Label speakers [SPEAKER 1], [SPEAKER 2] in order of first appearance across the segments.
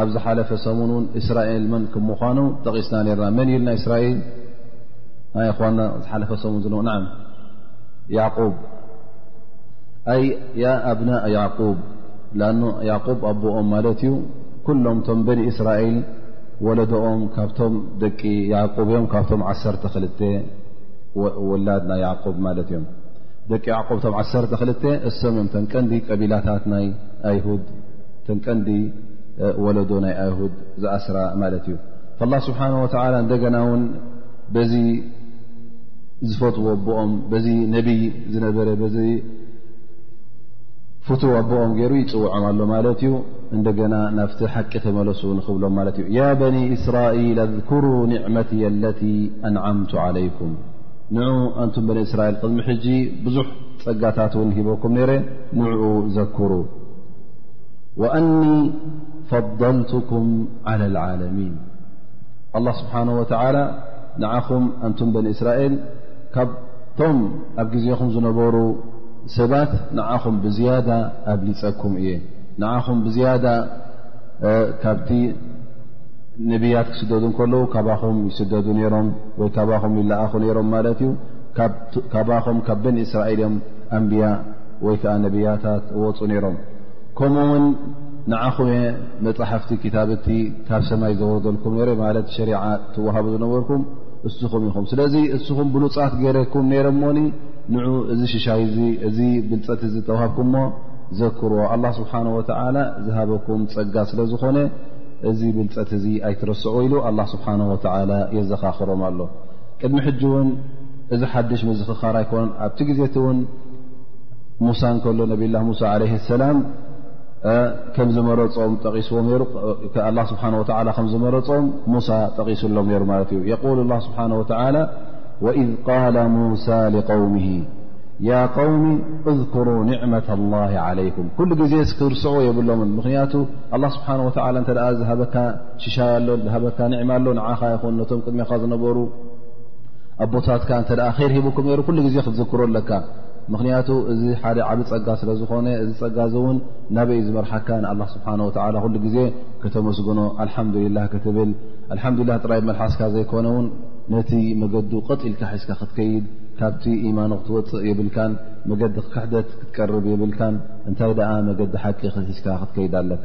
[SPEAKER 1] ኣብ ዝሓለፈ ሰሙን ውን እስራኤል መን ክም ምኳኑ ጠቒስና ነርና መን ኢልና እስራኤል ናይ ኳና ዝሓለፈ ሰሙን ዝለ ን ያቁብ ኣይ ያ ኣብና ያቁብ ላኣኑ ያቁብ ኣቦኦም ማለት እዩ ኩሎም ቶም በኒ እስራኤል ወለዶኦም ካብቶም ደቂ ያቁብ እዮም ካብቶም ዓሰርተ ክልተ ወላድ ናይ ያቁብ ማለት እዮም ደቂ ያቁብ ቶም ዓሰርተ ክልተ እሶም እዮም ተንቀንዲ ቀቢላታት ናይ ኣይሁድ እተን ቀንዲ ወለዶ ናይ ኣይሁድ ዝኣስራ ማለት እዩ ላ ስብሓን ወተላ እንደገና እውን በዚ ዝፈትዎ ኣቦኦም በዚ ነብይ ዝነበረ በዚ ፍትው ኣቦኦም ገይሩ ይፅውዖም ኣሎ ማለት እዩ እንደገና ናብቲ ሓቂ ተመለሱ ንክብሎም ማለት እዩ ያ በኒ እስራኤል ኣذኩሩ ኒዕመት ለቲ ኣንዓምቱ ዓለይኩም ንዑ ኣንቱም በኒ እስራኤል ቅድሚ ሕጂ ብዙሕ ፀጋታት እውን ሂበኩም ነረ ንዕኡ ዘክሩ ወኣኒ ፈضልቱኩም ዓላ ዓለሚን ኣላ ስብሓን ወተላ ንዓኹም ኣንቱም በኒ እስራኤል ካብቶም ኣብ ግዜኹም ዝነበሩ ሰባት ንዓኹም ብዝያዳ ኣብሊፀኩም እየ ንዓኹም ብዝያዳ ካብቲ ነብያት ክስደዱ ከለዉ ካባኹም ይስደዱ ነይሮም ወይ ካባኹም ይለኣኹ ነይሮም ማለት እዩ ካባኹም ካብ በኒ እስራኤል እዮም ኣንብያ ወይ ከዓ ነብያታት እወፁ ነይሮም ከምኡ ውን ንዓኹ እየ መፃሕፍቲ ክታብቲ ካብ ሰማይ ዘወርደልኩም ነረ ማለት ሸሪዓ ትወሃቡ ዝነበርኩም እስኹም ኢኹም ስለዚ እስኹም ብሉፃት ገይረኩም ነረ ሞኒ ንዑ እዚ ሽሻይ እዚ እዚ ብልፀት እዚ ተዋሃብኩም ሞ ዘክርዎ ኣላ ስብሓን ወተዓላ ዝሃበኩም ፀጋ ስለ ዝኾነ እዚ ብልፀት እዚ ኣይትረስዑ ኢሉ ኣላ ስብሓን ወተዓላ የዘኻኽሮም ኣሎ ቅድሚ ሕጂ እውን እዚ ሓድሽ ምዝኽኻር ኣይኮነን ኣብቲ ግዜቲ እውን ሙሳ ከሎ ነብላ ሙሳ ለ ሰላም ከም ዝመረፆም ጠቂስዎ ሩ ኣ ስብሓ ከዝመረፆም ሙሳ ጠቂሱሎም ሩ ማለት እዩ የል ላ ስብሓ ወላ ወኢዝ ቃል ሙሳ ሊውም ያ ውሚ እذኩሩ ኒዕመة ላ ዓለይኩም ኩሉ ግዜ ክርስዑ የብሎም ምክንያቱ ኣላ ስብሓን ወላ እተ ዝሃበካ ሽሻይ ኣሎ ዝሃበካ ኒዕማ ኣሎ ንዓኻ ይኹን ነቶም ቅድሜኻ ዝነበሩ ኣቦታትካ እንተ ር ሂቡኩም ነሩ ኩሉ ግዜ ክትዝክሮ ኣለካ ምክንያቱ እዚ ሓደ ዓብ ፀጋ ስለ ዝኾነ እዚ ፀጋ እዚ እውን ናበይ እዩ ዝመርሓካ ንኣላ ስብሓን ወላ ኩሉ ግዜ ከተመስግኖ ኣልሓምዱላ ክትብል ኣልሓምዱላ ጥራይ መልሓስካ ዘይኮነ ውን ነቲ መገዱ ቅጥ ኢልካ ሒዝካ ክትከይድ ካብቲ ኢማኑ ክትወፅእ የብልካን መገዲ ክሕደት ክትቀርብ የብልካን እንታይ ደኣ መገዲ ሓቂ ክሒዝካ ክትከይድ ኣለካ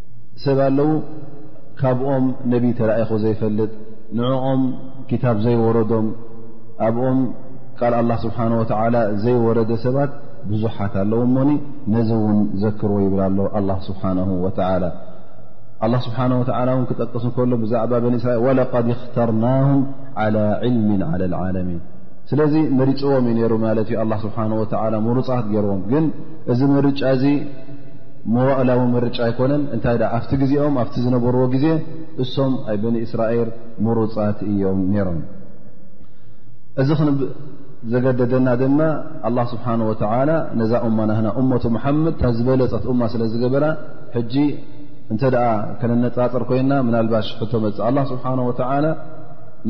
[SPEAKER 1] ሰብ ኣለዉ ካብኦም ነቢ ተላኢኹ ዘይፈልጥ ንዕኦም ክታብ ዘይወረዶም ኣብኦም ቃል ኣላ ስብሓን ወተላ ዘይወረደ ሰባት ብዙሓት ኣለዉ እሞኒ ነዚ እውን ዘክርዎ ይብል ኣሎ ኣላ ስብሓን ወተላ ኣላ ስብሓን ወተላ እውን ክጠቅስ ከሎ ብዛዕባ በኒ እስራኤል ወለቀድ እኽተርናሁም ዓላ ዕልሚ ዓላ ልዓለሚን ስለዚ መሪፅዎም እዩ ነይሩ ማለት እዩ ኣላ ስብሓን ወተላ ምሩፃት ገይርዎም ግን እዚ ምርጫ እዚ መዋእላዊ ምርጫ ኣይኮነን እንታይ ደኣ ኣብቲ ግዜኦም ኣብቲ ዝነበርዎ ግዜ እሶም ኣይ በኒ እስራኤል ምሩፃት እዮም ነይሮም እዚ ክንብ ዘገደደና ድማ ኣላ ስብሓን ወተላ ነዛ እማ ናህና እመቱ መሓመድ ታ ዝበለፀት እማ ስለ ዝገበራ ሕጂ እንተ ደኣ ከነነፃፅር ኮይና ምናልባሽ ሕቶ መፅ ኣላ ስብሓን ወተላ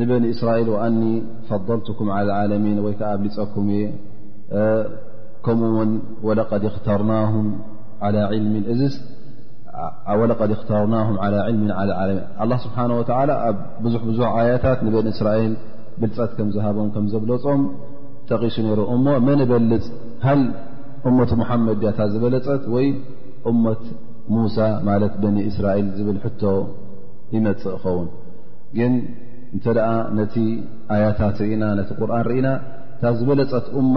[SPEAKER 1] ንበኒ እስራኤል ወኣኒ ፈضልትኩም ዓለሚን ወይ ከዓ ኣብሊፀኩም እየ ከምኡ ውን ወለቀድ እኽተርናሁም ዓላ ዕልሚን እዝስ ወለቀድ እኽተርናሁም ዓላ ዕልሚን ዓላ ዓለሚን ኣላ ስብሓን ወተዓላ ኣብ ብዙሕ ብዙሕ ኣያታት ንበን እስራኤል ብልፀት ከም ዝሃቦም ከም ዘብለፆም ጠቒሱ ነይሩ እሞ መን እበልፅ ሃል እመት ሙሓመድ ያታ ዝበለፀት ወይ እመት ሙሳ ማለት በኒ እስራኤል ዝብል ሕቶ ይመፅእ ይኸውን ግን እንተ ደኣ ነቲ ኣያታት ርኢና ነቲ ቁርን ርኢና እታ ዝበለፀት እማ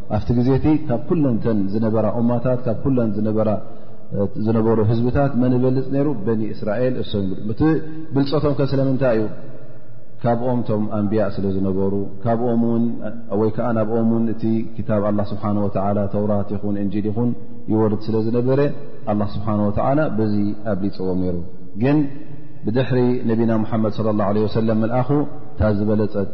[SPEAKER 1] ኣብቲ ግዜ እቲ ካብ ኩለን ተን ዝነበራ ኡማታት ካብ ኩለን ዝነበራ ዝነበሩ ህዝብታት መን ይበልፅ ነይሩ በኒ እስራኤል እሶም ይብ እቲ ብልፀቶም ከ ስለምንታይ እዩ ካብኦም ቶም ኣንብያእ ስለ ዝነበሩ ካብኦም ውን ወይ ከዓ ናብኦም ውን እቲ ክታብ ኣላ ስብሓን ወተላ ተውራት ይኹን እንጂል ይኹን ይወርድ ስለ ዝነበረ ኣላ ስብሓን ወተላ በዚ ኣብሊፅዎ ነይሩ ግን ብድሕሪ ነቢና ሙሓመድ ለ ላ ለ ወሰለም መልኣኹ እታ ዝበለፀት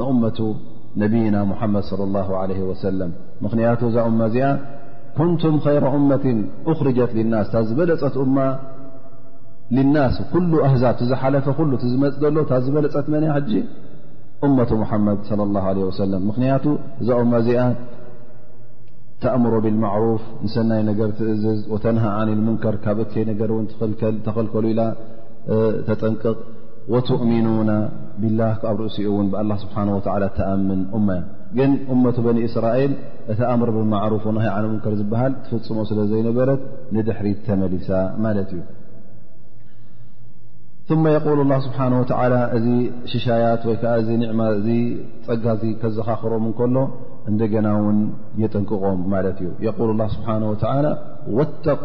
[SPEAKER 1] ንእመቱ ነብይና ሙሓመድ صለ ላሁ ለ ወሰለም ምኽንያቱ እዛ እማ እዚኣ ኩንቱም ኸይረ እመትን እኽርጀት ልናስ እታ ዝበለፀት እማ ልናስ ኩሉ ኣህዛብ ትዝሓለፈ ኩሉ ትዝመፅ ዘሎ እታ ዝበለፀት መን እያ ሕጂ እመቱ ሙሓመድ ለ ላ ለ ወሰለም ምኽንያቱ እዛ እማ እዚኣ ተእምሮ ብልማዕሩፍ ንሰናይ ነገር ትእዝዝ ወተንሃ ዓን ልሙንከር ካብ እከይ ነገር እውን ተኸልከሉ ኢላ ተጠንቅቕ ወትእሚኑና ቢላህ ካብ ርእሲኡ እውን ብኣላ ስብሓን ወተዓላ ተኣምን እማ እያ ግን እመቱ በኒ እስራኤል እቲ ኣምር ብማዕሩፍ ናይ ዓነ ሙንከር ዝበሃል ትፍፅሞ ስለ ዘይነበረት ንድሕሪት ተመሊሳ ማለት እዩ ثመ የقል ላ ስብሓን ወተላ እዚ ሽሻያት ወይ ከዓ እዚ ኒዕማ እዚ ፀጋ እዚ ከዘኻኽሮም እንከሎ እንደገና እውን የጠንቅቖም ማለት እዩ የል ላ ስብሓን ወተላ ወተቁ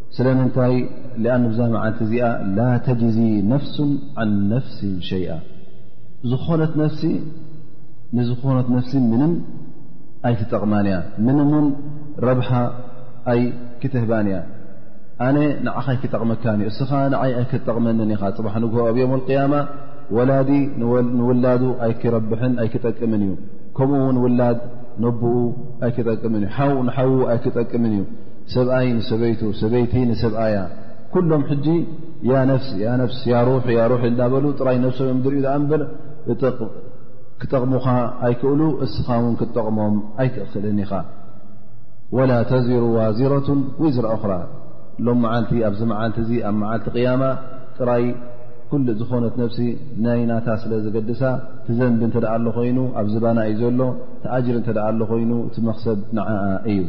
[SPEAKER 1] ስለምንታይ ኣ ብዛ መዓልቲ እዚኣ ላ ተጅዚ ነፍሱ ን ነፍሲ ሸይኣ ዝኾነት ነፍሲ ንዝኾነት ነፍሲ ምንም ኣይትጠቕማን እያ ምንም ውን ረብሓ ኣይ ክትህባን እያ ኣነ ንዓኻ ኣይክጠቕመካ እ እስኻ ንዓይ ኣይክትጠቕመንን ኢኻ ፅባሕ ንግሆ ኣብ ዮም ቅያማ ወላዲ ንውላዱ ኣይክረብሕን ኣይክጠቅምን እዩ ከምኡ ውን ውላድ ነብኡ ኣይክጠቅምን እዩ ሓው ንሓዉ ኣይክጠቅምን እዩ ሰብኣይ ንሰበይቱ፣ ሰበይቲ ንሰብኣያ ኩሎም ሕጂ ያነፍስ ያነፍስ ያሩሒ ያሩሒ እዳበሉ ጥራይ ነብሶም እዮም ዝርዩ ኣ ምበር ክጠቕሙኻ ኣይክእሉ እስኻ ውን ክትጠቕሞም ኣይትእኽልን ኢኻ ወላ ተዚሩ ዋዚረቱ ዊዝራ ኣኽራ ሎም መዓልቲ ኣብዚ መዓልቲ እዚ ኣብ መዓልቲ ቅያማ ጥራይ ኩሉ ዝኾነት ነብሲ ናይ ናታ ስለ ዝገድሳ ትዘንቢ እንተ ኣሎ ኮይኑ ኣብ ዝባና እዩ ዘሎ ተኣጅር እንተ ኣሎ ኮይኑ እቲ መክሰብ ንዓኣ እዩ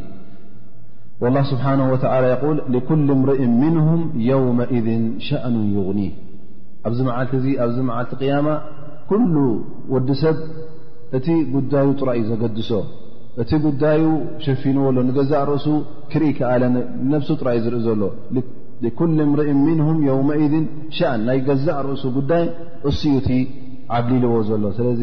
[SPEAKER 1] ላ ስብሓን ወተላ የል ልኩል እምርእ ምንሁም የውመኢዝ ሸእኑ ይغኒ ኣብዚ መዓልቲ እዚ ኣብዚ መዓልቲ ቅያማ ኩሉ ወዲ ሰብ እቲ ጉዳዩ ጥራይ እዩ ዘገድሶ እቲ ጉዳዩ ሸፊንዎ ኣሎ ንገዛእ ርእሱ ክርኢ ከኣለ ነብሱ ጥራይ እዩ ዝርኢ ዘሎ ኩል እምርእ ምንሁም የውመኢዝ ሸእን ናይ ገዛእ ርእሱ ጉዳይ እሱዩ እቲ ዓብሊልዎ ዘሎ ስለዚ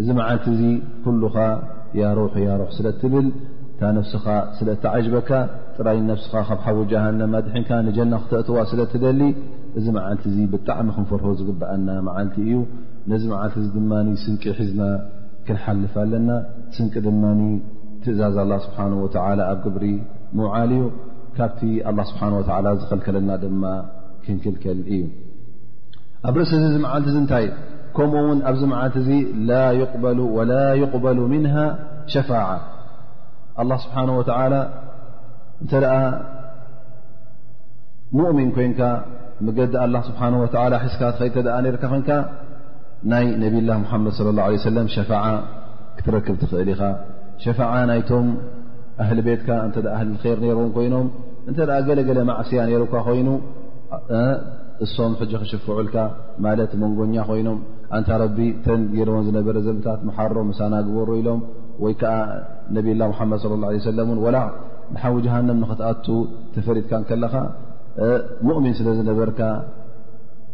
[SPEAKER 1] እዚ መዓልቲ እዚ ኩሉኻ ያሩሕ ያሩሕ ስለ እትብል እታ ነፍስኻ ስለ እተዓጅበካ ጥራይ ነፍስኻ ካብ ሓዊ ጀሃንም ኣድሒንካ ንጀና ክተእትዋ ስለ እትደሊ እዚ መዓልቲ እዚ ብጣዕሚ ክንፈርሆ ዝግብኣና መዓልቲ እዩ ነዚ መዓልቲ እዚ ድማ ስንቂ ሒዝና ክንሓልፍ ኣለና ስንቂ ድማ ትእዛዝ ኣላ ስብሓን ወተላ ኣብ ግብሪ ምውዓል እዩ ካብቲ ኣላ ስብሓን ወተላ ዝኸልከለና ድማ ክንክልከል እዩ ኣብ ርእሲ እዚ መዓልቲ እንታይ ከምኡ ውን ኣብዚ መዓልቲ እዚ ላ ይቕበሉ ወላ ይቕበሉ ምንሃ ሸፋዓ ኣላ ስብሓን ወተላ እንተ ደኣ ሙእምን ኮንካ መገዲ ኣላ ስብሓን ወላ ሒዝካ ትኸይድ ተደኣ ነርካ ኮንካ ናይ ነብላ ሙሓመድ ለ ላ ለ ሰለም ሸፋዓ ክትረክብ ትኽእል ኢኻ ሸፋዓ ናይቶም ኣህሊ ቤትካ እንተ ኣህሊ ር ነይርዎም ኮይኖም እንተ ገለገለ ማዕስያ ነይሩካ ኮይኑ እሶም ሕጂ ክሽፍዑልካ ማለት መንጎኛ ኮይኖም ኣንታ ረቢ ተን ገይርዎን ዝነበረ ዘምታት መሓሮ ምሳና ግበሩ ኢሎም ወይ ከዓ ነብላ ሙሓመድ ለ ላ ለ ሰለም ን ወላ ንሓዊ ጀሃንም ንክትኣቱ ተፈሪድካ ከለኻ ሙእሚን ስለ ዝነበርካ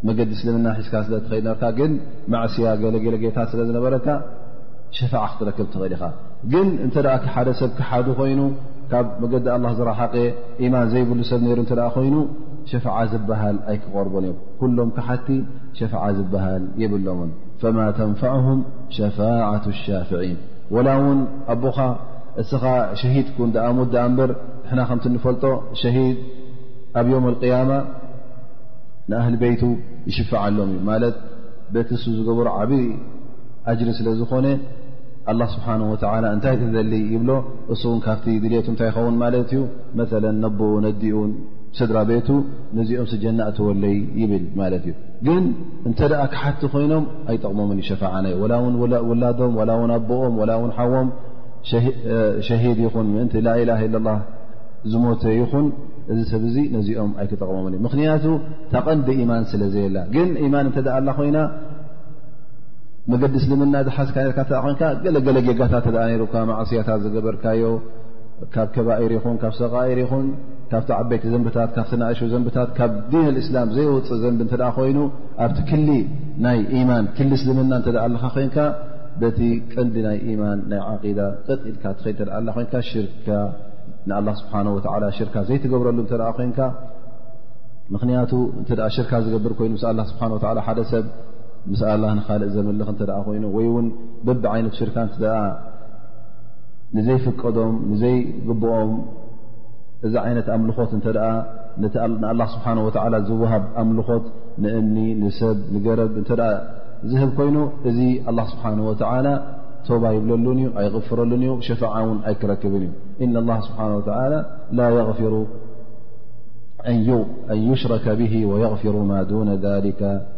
[SPEAKER 1] መገዲ እስልምና ሒዝካ ስለ ትኸይድ ነበርካ ግን ማዕስያ ገለገለ ጌታት ስለ ዝነበረካ ሸፋዓ ክትረክብ ትኽእል ኢኻ ግን እንተ እቲ ሓደ ሰብ ክሓዱ ኮይኑ ካብ መገዲ ኣላ ዝረሓቀ ኢማን ዘይብሉ ሰብ ነይሩ እተ ኮይኑ ሸፍዓ ዝበሃል ኣይክቐርቦን እዮም ኩሎም ክሓቲ ሸፍዓ ዝበሃል የብሎምን ፈማ ተንፋዕም ሸፋዓት ሻፍዒን ወላ እውን ኣቦኻ እስኻ ሸሂድ ኩን ኣ ሙት ዳኣ እምበር ንሕና ከምቲ እንፈልጦ ሸሂድ ኣብ ዮም ኣልቅያማ ንኣህሊ ቤይቱ ይሽፍዓሎም እዩ ማለት ቤትሱ ዝገበሩ ዓብዪ ኣጅሪ ስለ ዝኾነ ኣላ ስብሓን ወተላ እንታይ ትደሊ ይብሎ እሱ እውን ካብቲ ድልቱ እንታይ ይኸውን ማለት እዩ መለ ነቦኡ ነዲኡ ስድራ ቤቱ ነዚኦም ስጀና እተወለይ ይብል ማለት እዩ ግን እንተ ደኣ ክሓቲ ኮይኖም ኣይጠቕሞምን ዩ ሸፋዓናዩ ወላ ውን ውላዶም ዋላ ውን ኣቦኦም ዋላ ውን ሓዎም ሸሂድ ይኹን ምእንቲ ላኢላ ለ ላ ዝሞተ ይኹን እዚ ሰብ እዚ ነዚኦም ኣይክጠቕሞምን እዩ ምክንያቱ ተቐንዲ ኢማን ስለ ዘየላ ግን ኢማን እተ ኣላ ኮይና መገዲ እስልምና ዝሓዝካ ርካ ተዓቐንካ ገለገለ ጌጋታት ተ ነሩካ ማዕስያታት ዝገበርካዮ ካብ ከባኢር ይኹን ካብ ሰቓኢር ይኹን ካብቲ ዓበይቲ ዘንብታት ካብቲ ናእሹ ዘንብታት ካብ ዲን ኣልእስላም ዘይወፅእ ዘንቢ እንተ ኮይኑ ኣብቲ ክሊ ናይ ኢማን ክሊ እስልምና እተ ኣለኻ ኮንካ በቲ ቀንዲ ናይ ኢማን ናይ ዓቂዳ ቀጥ ኢልካ ትኸይ እተ ኣላ ኮንካ ሽርካ ንኣላ ስብሓን ወላ ሽርካ ዘይትገብረሉ እተ ኮንካ ምኽንያቱ እተ ሽርካ ዝገብር ኮይኑ ምስ ኣላ ስብሓን ወላ ሓደ ሰብ ምስ ኣላህ ንካልእ ዘምልኽ እተ ኮይኑ ወይ ውን በቢ ዓይነት ሽርካ እተ ንዘይፍቀዶም ንዘይግብኦም እዚ ዓይነት ኣምልኾት እተ ንኣላ ስብሓ ወላ ዝወሃብ ኣምልኾት ንእምኒ ንሰብ ንገረብ እተ ዝህብ ኮይኑ እዚ ኣላ ስብሓን ወላ ቶባ ይብለሉን እዩ ኣይቕፍረሉን እዩ ሸፈዓ ውን ኣይክረክብን እዩ እነ ላ ስብሓ ወላ ላ የፊሩ ኣን ዩሽረከ ብሂ ወየፊሩ ማ ዱነ ሊከ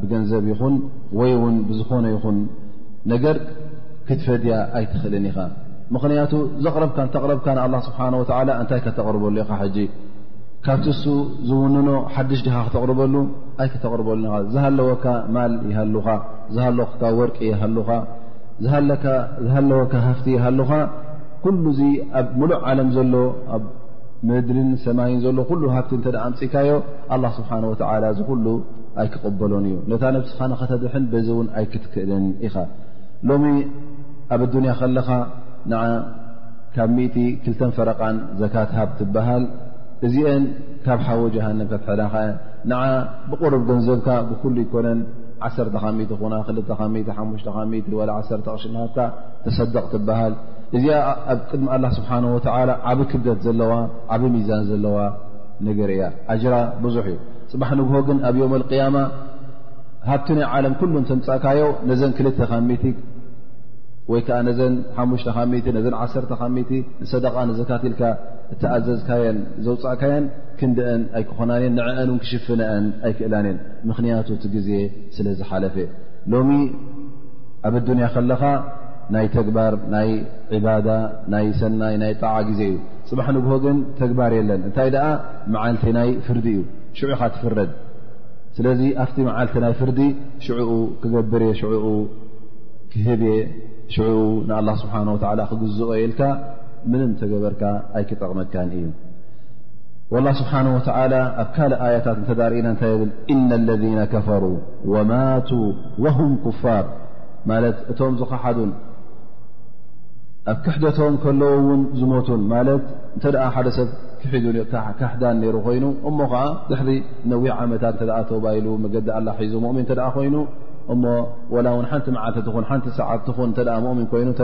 [SPEAKER 1] ብገንዘብ ይኹን ወይ ውን ብዝኾነ ይኹን ነገር ክትፈድያ ኣይትኽእልን ኢኻ ምኽንያቱ ዘቕረብካ እተቕረብካ ንኣላ ስብሓን ወላ እንታይ ከተቕርበሉ ኢኻ ሕጂ ካብቲ እሱ ዝውንኖ ሓድሽ ድኻ ክተቕርበሉ ኣይ ክተቕርበሉ ኢኻ ዝሃለወካ ማል ይሃሉኻ ዝሃለካ ወርቂ ይሃሉኻ ዝሃለወካ ሃፍቲ ይሃሉኻ ኩሉ እዙ ኣብ ምሉእ ዓለም ዘሎ ኣብ ምድሪን ሰማይን ዘሎ ኩሉ ሃፍቲ እተ ኣምፅካዮ ኣላ ስብሓን ወላ ዝኩሉ ኣይክቕበሎን እዩ ነታ ነብስኻ ንኸተድሕን በዚ እውን ኣይክትክእልን ኢኻ ሎሚ ኣብ ኣዱንያ ከለኻ ን ካብ ሚእቲ ክልተን ፈረቓን ዘካት ሃብ ትበሃል እዚአን ካብ ሓወ ጀሃንም ከትሐዳኻ ን ብቕርብ ገንዘብካ ብኩሉ ይኮነን ዓሰርተ ካብ ሚእቲ ኹና ክል ካብ ሚእቲ ሓሙሽተ ካብ ሚእቲ ወላ ዓሰርተ ቅሽ ናሃብካ ተሰደቕ ትበሃል እዚኣ ኣብ ቅድሚ ኣላ ስብሓን ወተዓላ ዓብ ክብደት ዘለዋ ዓብ ሚዛን ዘለዋ ነገር እያ ኣጅራ ብዙሕ እዩ ፅባሕ ንግሆ ግን ኣብ ዮም ኣልቅያማ ሃብቲ ናይ ዓለም ኩሉ እንተምፃእካዮ ነዘን ክልተ ካብ ሚቲ ወይ ከዓ ነዘን ሓሙሽተ ካብ ሚቲ ነዘን ዓሰርተ ካብ ሚቲ ንሰደቃ ንዘካት ኢልካ እተኣዘዝካየን ዘውፃእካየን ክንደአን ኣይክኾናን እየን ንዐአን እውን ክሽፍነአን ኣይክእላን እየን ምኽንያቱ እቲ ግዜ ስለ ዝሓለፈ ሎሚ ኣብ ኣዱንያ ከለኻ ናይ ተግባር ናይ ዕባዳ ናይ ሰናይ ናይ ጣዓ ግዜ እዩ ፅባሕ ንግሆ ግን ተግባር የለን እንታይ ደኣ መዓልቲ ናይ ፍርዲ እዩ ሽዑ ኢኻ ትፍረድ ስለዚ ኣብቲ መዓልቲ ናይ ፍርዲ ሽዕኡ ክገብር እየ ሽዕኡ ክህብ እየ ሽዑ ንኣላ ስብሓን ወላ ክግዝኦ የልካ ምንም ተገበርካ ኣይክጠቕመካን እዩ ወላ ስብሓን ወተላ ኣብ ካልእ ኣያታት እንተዳርእና እንታይ የብል እና ለذነ ከፈሩ ወማቱ ወሁም ኩፋር ማለት እቶም ዝኸሓዱን ኣብ ክሕደቶም ከለዉ እውን ዝሞቱን ማለት እንተ ሓደ ሰብ ክሒዱ ካሕዳን ነይሩ ኮይኑ እሞ ከዓ ድሕሪ ነዊሕ ዓመታት እተ ተባይሉ መገዲ ኣላ ሒዙ ሞእምን እተ ኮይኑ እሞ ወላ እውን ሓንቲ መዓልቲ ትኹን ሓንቲ ሰዓት ትኹን እተ ሞእምን ኮይኑ እተ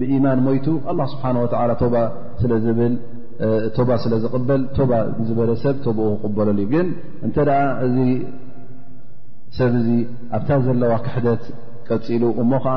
[SPEAKER 1] ብኢማን ሞይቱ ኣላ ስብሓን ወተላ ቶባ ስለ ዝብል ቶባ ስለ ዝቕበል ቶባ ዝበለ ሰብ ቶብኡ ክቕበለሉ እዩ ግን እንተ እዚ ሰብ እዚ ኣብታ ዘለዋ ክሕደት ቀፂሉ እሞ ከዓ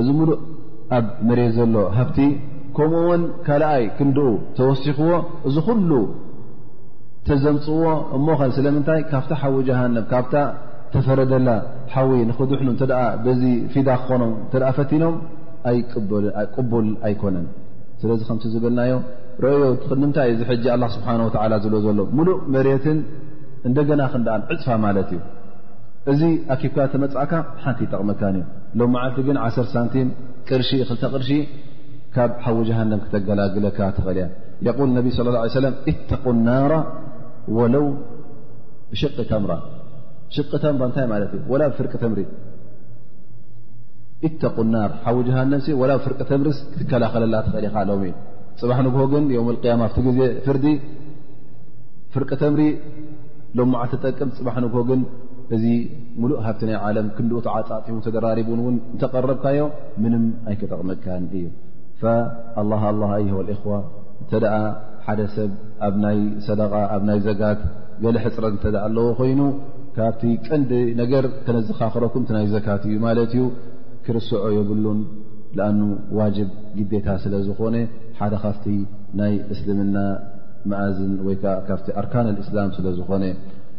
[SPEAKER 1] እዚ ምሉእ ኣብ መሬት ዘሎ ሃብቲ ከምኡ ውን ካልኣይ ክንድኡ ተወሲኽዎ እዚ ኩሉ ተዘምፅዎ እሞ ኸ ስለምንታይ ካብቲ ሓዊ ጀሃንም ካብታ ተፈረደላ ሓዊ ንኽድሕኑ እተ በዚ ፊዳ ክኾኖም እተ ፈቲኖም ኣይቅቡል ኣይኮነን ስለዚ ከምቲ ዝበልናዮ ረዮ ንምንታይ እዚ ሕጂ ኣላ ስብሓን ወላ ዝሎ ዘሎ ሙሉእ መሬትን እንደገና ክንደኣን ዕፅፋ ማለት እዩ እዚ ኣኪብካ ተመፃእካ ሓንቲ ይጠቕመካን እዩ ሎም መዓልቲ ግን ዓሰር ሳንቲም ቅርሺ ክልተ ቅርሺ ካብ ሓዊ ጀሃንም ክተገላግለካ ትኽእል እያ የቁል ነቢ ስለ ላ ሰለም እተቁ ናራ ወለው ብሽቂ ተምራ ሽቂ ተምራ እንታይ ማለት እዩ ወላ ብፍርቂ ተምሪ እተቁ ናር ሓዊ ጀሃንም ወላ ብፍርቂ ተምሪስ ክትከላኸለላ ትኽእል ኢኻ ሎሚ ፅባሕ ንግሆ ግን ዮም ቅያማ ኣብቲ ግዜ ፍርዲ ፍርቂ ተምሪ ሎም መዓልቲ ጠቅም ፅባሕ ንግሆ ግን እዚ ሙሉእ ሃብቲ ናይ ዓለም ክንድኡ ተዓፃፂሙ ተደራሪቡን እውን እንተቐረብካዮ ምንም ኣይክጠቕመካን እዩ ኣላ ኣላ ኣዩሃ ልእኽዋ እንተ ሓደ ሰብ ኣብ ናይ ሰደቃ ኣብ ናይ ዘጋት ገለ ሕፅረት እተ ኣለዎ ኮይኑ ካብቲ ቀንዲ ነገር ከነዘኻኽረኩም ናይ ዘካት እዩ ማለት እዩ ክርስዖ የብሉን ኣኑ ዋጅብ ግዴታ ስለ ዝኾነ ሓደ ካብቲ ናይ እስልምና መእዝን ወይከዓ ካብቲ ኣርካን እስላም ስለ ዝኾነ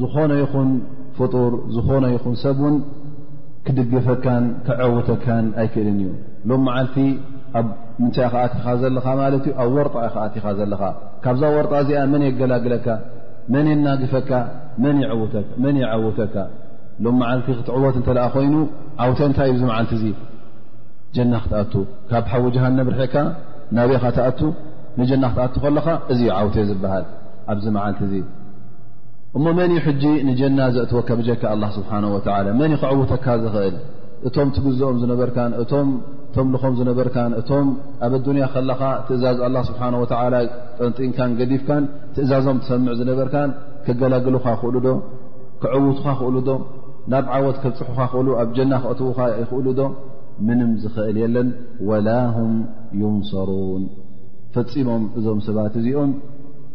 [SPEAKER 1] ዝኾነ ይኹን ፍጡር ዝኾነ ይኹን ሰብ ውን ክድግፈካን ክዐውተካን ኣይክእልን እዩ ሎም መዓልቲ ኣብ ምንታይ ኸዓ ትኻ ዘለኻ ማለት እዩ ኣብ ወርጣ ኸዓ ትኻ ዘለኻ ካብዛ ወርጣ እዚኣ መን የገላግለካ መን የናግፈካ መን ይዐውተካ ሎም መዓልቲ ክትዕወት እንተ ኮይኑ ዓውተ እንታይ እዩ እዚ መዓልቲ እዙ ጀና ክትኣቱ ካብ ሓዊ ጀሃንም ርሕካ ናበኻ ትኣቱ ንጀና ክትኣቱ ከለኻ እዙ ዓውተ ዝበሃል ኣብዚ መዓልቲ እዙ እሞ መን እዩ ሕጂ ንጀና ዘእትወካ ብጀካ ኣላ ስብሓን ወላ መን ዩ ክዕውተካ ዝኽእል እቶም ትግዝኦም ዝነበርካን እቶም ተምልኾም ዝነበርካን እቶም ኣብ ኣዱንያ ከለኻ ትእዛዝ ኣላ ስብሓን ወላ ጠንጢንካን ገዲፍካን ትእዛዞም ትሰምዕ ዝነበርካን ከገላግልኻ ክእሉ ዶ ክዕውትኻ ክእሉ ዶ ናብ ዓወት ከብፅሑኻ ክእሉ ኣብ ጀና ክእትዉኻ ይኽእሉ ዶ ምንም ዝኽእል የለን ወላ ሁም ዩንሰሩን ፈፂሞም እዞም ሰባት እዚኦም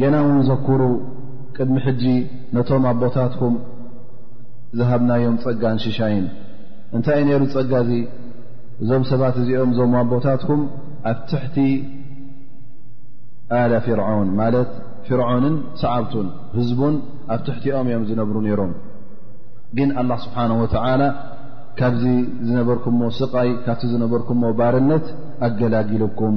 [SPEAKER 1] ጌና ውን ዘኩሩ ቅድሚ ሕጂ ነቶም ኣቦታትኩም ዝሃብናዮም ጸጋን ሽሻይን እንታይ እዩ ነይሩ ጸጋ እዚ እዞም ሰባት እዚኦም እዞም ኣቦታትኩም ኣብ ትሕቲ ኣለ ፍርዖን ማለት ፍርዖንን ሰዓብቱን ህዝቡን ኣብ ትሕቲኦም እዮም ዝነብሩ ነይሮም ግን ኣላ ስብሓን ወተላ ካብዚ ዝነበርኩምዎ ስቓይ ካብቲ ዝነበርኩምዎ ባርነት ኣገላጊልኩም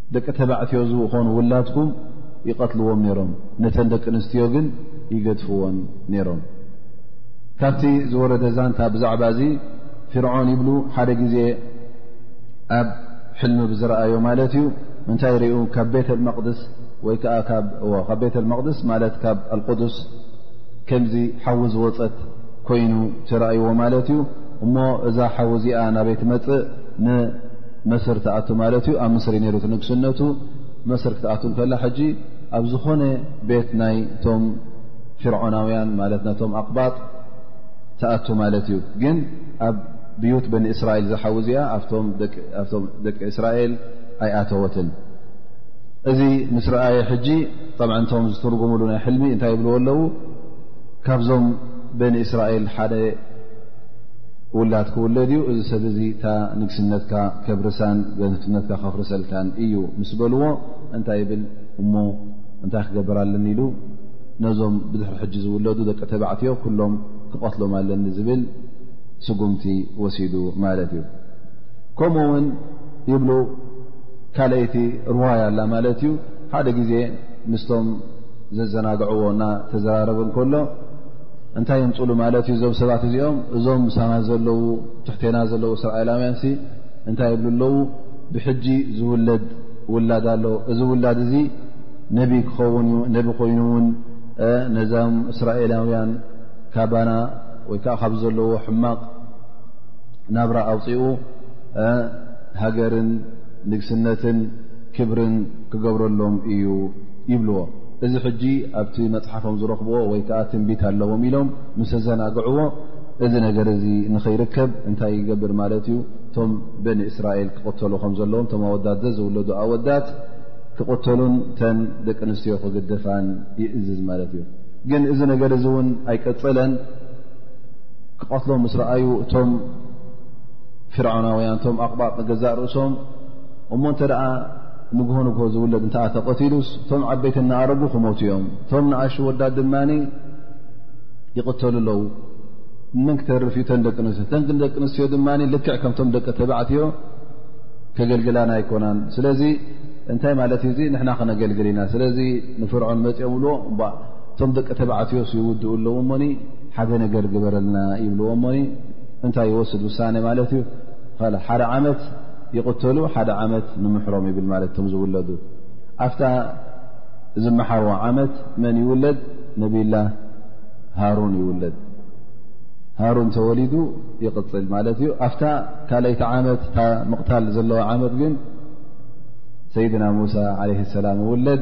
[SPEAKER 1] ደቂ ተባዕትዮ ዝኾኑ ውላድኩም ይቐትልዎም ነይሮም፣ ነተን ደቂ ኣንስትዮ ግን ይገድፍዎን ነይሮም። ካብቲ ዝወረደ ዛንታ ብዛዕባ እዚ ፍርዖን ይብሉ ሓደ ግዜ ኣብ ሕልሚ ብዝረኣዮ ማለት እዩ እንታይ ርኡ ካብ ቤተ መቅድስ ወይ ከዓ ካብ ቤተ መቅድስ ማለት ካብ ኣልቁዱስ ከምዚ ሓዊ ዝወፀት ኮይኑ ትረኣይዎ ማለት እዩ እሞ እዛ ሓዊ እዚኣ ናበይ ትመፅእ መስር ትኣቱ ማለት እዩ ኣብ ምስሪ ነይሩ ትንግስነቱ መስር ክትኣቱ ከላ ሕጂ ኣብ ዝኾነ ቤት ናይ ቶም ፍርዖናውያን ማለት ነቶም ኣቕባጥ ትኣቱ ማለት እዩ ግን ኣብ ብዩት በኒ እስራኤል ዝሓው እዚኣ ኣብቶም ደቂ እስራኤል ኣይኣተወትን እዚ ምስ ረኣየ ሕጂ ጠምዕንቶም ዝትርጉምሉ ናይ ሕልሚ እንታይ ይብልዎ ኣለዉ ካብዞም በኒ እስራኤል ሓደ ውላድ ክውለድ እዩ እዚ ሰብ እዚ እታ ንግስነትካ ከብርሳን ገነትነትካ ከፍርሰልካን እዩ ምስ በልዎ እንታይ ይብል እሞ እንታይ ክገብር ኣለኒ ኢሉ ነዞም ብድሕሪ ሕጂ ዝውለዱ ደቂ ተባዕትዮ ኩሎም ክቐትሎም ኣለኒ ዝብል ስጉምቲ ወሲዱ ማለት እዩ ከምኡ ውን ይብሉ ካልኣይቲ ርዋያ ኣላ ማለት እዩ ሓደ ግዜ ምስቶም ዘዘናግዕዎ እና ተዘራረብ እንከሎ እንታይ የምፅሉ ማለት እዩ እዞም ሰባት እዚኦም እዞም ምሳና ዘለዉ ትሕቴና ዘለዉ እስራኤላውያን ሲ እንታይ ይብሉ ኣለዉ ብሕጂ ዝውለድ ውላድ ኣሎ እዚ ውላድ እዚ ነቢ ክኸውን እዩ ነቢ ኮይኑ እውን ነዞም እስራኤላውያን ካባና ወይ ከዓ ካብ ዘለዎ ሕማቕ ናብራ ኣውፅኡ ሃገርን ንግስነትን ክብርን ክገብረሎም እዩ ይብልዎ እዚ ሕጂ ኣብቲ መፅሓፎም ዝረኽብዎ ወይ ከዓ ትንቢት ኣለዎም ኢሎም ምስ ኣዘናግዕዎ እዚ ነገር እዚ ንኸይርከብ እንታይ ይገብር ማለት እዩ እቶም በኒ እስራኤል ክቕተሉ ከም ዘለዎም እቶም ኣወዳት ዘዝውለዱ ኣወዳት ክቕተሉን ተን ደቂ ኣንስትዮ ክግደፋን ይእዝዝ ማለት እዩ ግን እዚ ነገር እዚ እውን ኣይቀፀለን ክቐትሎም ምስ ረኣዩ እቶም ፍርዖናውያን እቶም ኣቕባጥ ንገዛእ ርእሶም እሞ እንተ ደኣ ንግሆ ንግሆ ዝውለድ እንተኣ ተቐቲሉስ እቶም ዓበይቲ እናኣረጉ ክሞቱ እዮም እቶም ንኣሽ ወዳት ድማ ይቕተሉ ኣለዉ ንመን ክተርፍ እዩ ተን ደቂ ኣንስትዮ ተን ግን ደቂ ኣንስትዮ ድማ ልክዕ ከምቶም ደቂ ተባዕትዮ ከገልግላና ኣይኮናን ስለዚ እንታይ ማለት እዩ እዚ ንሕና ክነገልግል ኢና ስለዚ ንፍርዖን መፂኦም ብልዎ እቶም ደቂ ተባዕትዮ ይውድኡ ኣለዉ እሞኒ ሓደ ነገር ግበረልና ይብልዎ እሞኒ እንታይ ይወስድ ውሳነ ማለት እዩ ሓደ ዓመት ይቕተሉ ሓደ ዓመት ንምሕሮም ይብል ማለት እቶም ዝውለዱ ኣፍታ ዝመሓርዎ ዓመት መን ይውለድ ነብላ ሃሩን ይውለድ ሃሩን ተወሊዱ ይቕፅል ማለት እዩ ኣፍታ ካልይቲ ዓመት እታ ምቕታል ዘለዎ ዓመት ግን ሰይድና ሙሳ ዓለ ሰላም ውለድ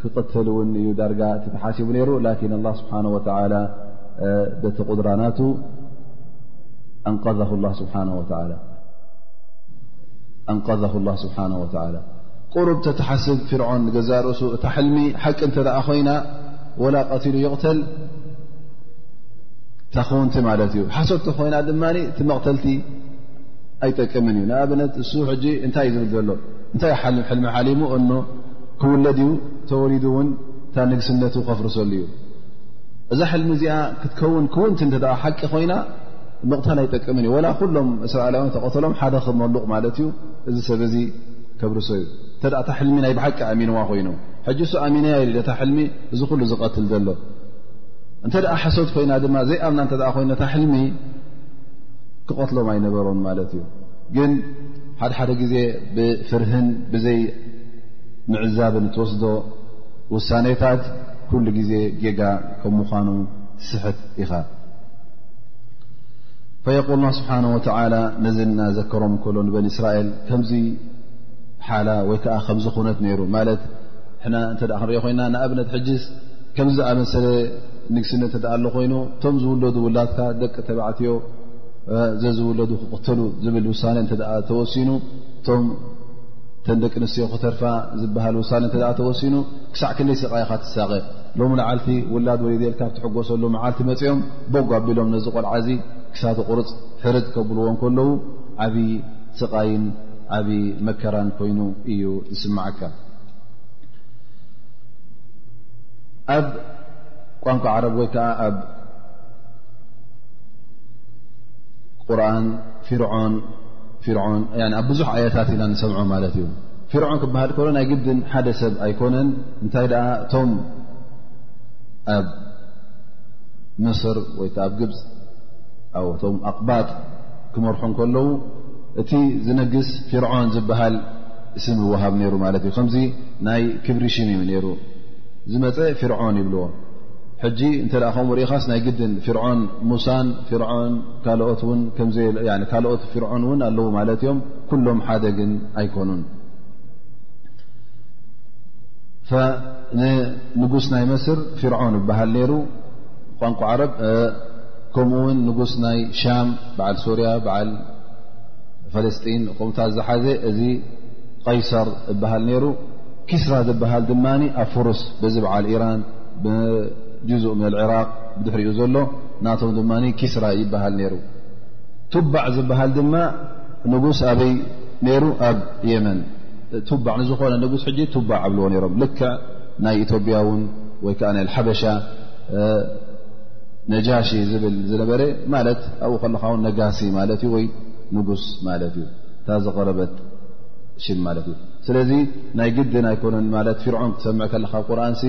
[SPEAKER 1] ክቕተል እውን እዩ ዳርጋ እቲ ተሓሲቡ ነይሩ ላኪን ኣላ ስብሓን ወተላ በቲ ቁድራናቱ ኣንቀዘኹ ላ ስብሓን ወተላ ኣንቀዘሁ ላ ስብሓን ወላ ቅሩብ ተተሓስብ ፍርዖን ንገዛ ርእሱ እታ ሕልሚ ሓቂ እንተ ደኣ ኮይና ወላ ቀትሉ ይቕተል ታክውንቲ ማለት እዩ ሓሶት ኮይና ድማ እቲ መቕተልቲ ኣይጠቅምን እዩ ንኣብነት እሱ ሕጂ እንታይ እዩ ዝብል ዘሎ እንታይ ሕልሚ ሓሊሙ እ ክውለድ እዩ ተወሊዱ እውን እታ ንግስነቱ ከፍርሰሉ እዩ እዛ ሕልሚ እዚኣ ክትከውን ክውንቲ እተ ሓቂ ኮይና ምቕታል ኣይጠቅምን እዩ ወላ ኩሎም እስራኤላውያን ተቐተሎም ሓደ ክብ መሉቕ ማለት እዩ እዚ ሰብ እዚ ከብርሶ እዩ እተ እታ ሕልሚ ናይ ብሓቂ ኣሚንዋ ኮይኑ ሕጂ እሱ ኣሚነያ ኢ እታ ሕልሚ እዚ ኩሉ ዝቐትል ዘሎ እንተ ደኣ ሓሶት ኮይና ድማ ዘይኣምና እተ ኮይኑ ነታ ሕልሚ ክቐትሎም ኣይነበሮን ማለት እዩ ግን ሓደ ሓደ ግዜ ብፍርህን ብዘይ ምዕዛብን እትወስዶ ውሳኔታት ኩሉ ግዜ ጌጋ ከም ምዃኑ ትስሕት ኢኻ ፈየቁል ላ ስብሓን ወተላ ነዚ እናዘከሮም ከሎ ንበኒ እስራኤል ከምዚ ሓላ ወይ ከዓ ከምዚ ኩነት ነይሩ ማለት ሕና እንተ ክንሪኦ ኮይና ንኣብነት ሕጅስ ከምዚ ዝኣመሰለ ንግስነ እተ ኣሎ ኮይኑ እቶም ዝውለዱ ውላትካ ደቂ ተባዕትዮ ዘዝውለዱ ክቕተሉ ዝብል ውሳነ እተ ተወሲኑ እቶም ተን ደቂ ኣንስትዮ ክተርፋ ዝበሃል ውሳነ እተ ተወሲኑ ክሳዕ ክልይ ስቓይኻ ትሳቐ ሎሚ መዓልቲ ውላድ ወሊደልካ ትሕጎሰሉ መዓልቲ መፅኦም ቦጓ ኣቢሎም ነዚ ቆልዓ እዚ ክሳዱ ቁርፅ ሕርድ ከብልዎ እንከለዉ ዓብዪ ስቓይን ዓብዪ መከራን ኮይኑ እዩ ዝስማዓካ ኣብ ቋንቋ ዓረብ ወይ ከዓ ኣብ ቁርን ፊርዖን ፊርዖን ኣብ ብዙሕ ኣያታት ኢና ንሰምዖ ማለት እዩ ፊርዖን ክበሃል ከሎ ናይ ግድን ሓደ ሰብ ኣይኮነን እንታይ ደኣ እቶም ኣብ መስር ወይ ኣብ ግብፅ ኣቶም ኣቕባጥ ክመርሑ ከለዉ እቲ ዝነግስ ፊርዖን ዝበሃል ስም ይወሃብ ነይሩ ማለት እዩ ከምዚ ናይ ክብሪ ሽም እዩ ነይሩ ዝመፀ ፊርዖን ይብልዎ ሕጂ እንተ ከምኡ ርኢኻስ ናይ ግድን ፊርዖን ሙሳን ፊርዖን ካልኦት ን ካልኦት ፊርዖን እውን ኣለዉ ማለት እዮም ኩሎም ሓደ ግን ኣይኮኑን ንንጉስ ናይ መስር ፍርዖን ይበሃል ነይሩ ቋንቋ ዓረብ ከምኡ ውን ንጉስ ናይ ሻም በዓል ሶርያ በዓል ፈለስጢን ቆምታ ዝሓዘ እዚ ቀይሰር እበሃል ነይሩ ኪስራ ዝበሃል ድማ ኣብ ፍሩስ በዚ በዓል ኢራን ብጅዝኡ ም ዕራቅ ብድሕሪኡ ዘሎ ናቶም ድማ ኪስራ ይበሃል ነይሩ ቱባዕ ዝበሃል ድማ ንጉስ ኣብይ ነይሩ ኣብ የመን ቱባዕ ንዝኾነ ንጉስ ሕጂ ቱባዕ ኣብልዎ ነይሮም ልክዕ ናይ ኢትዮጵያ ውን ወይ ከዓ ናይ ሓበሻ ነጃሺ ዝብል ዝነበረ ማለት ኣብኡ ከለካ ውን ነጋሲ ማለት እዩ ወይ ንጉስ ማለት እዩ እታ ዝቐረበት ሽም ማለት እዩ ስለዚ ናይ ግድን ኣይኮነን ማለት ፍርዖን ክትሰምዕ ከለካ ቁርኣንሲ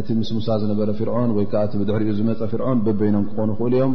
[SPEAKER 1] እቲ ምስ ሙሳ ዝነበረ ፍርዖን ወይ ከዓ እቲ ብድሕሪኡ ዝመፀ ፍርዖን በበይኖም ክኾኑ ይኽእሉ እዮም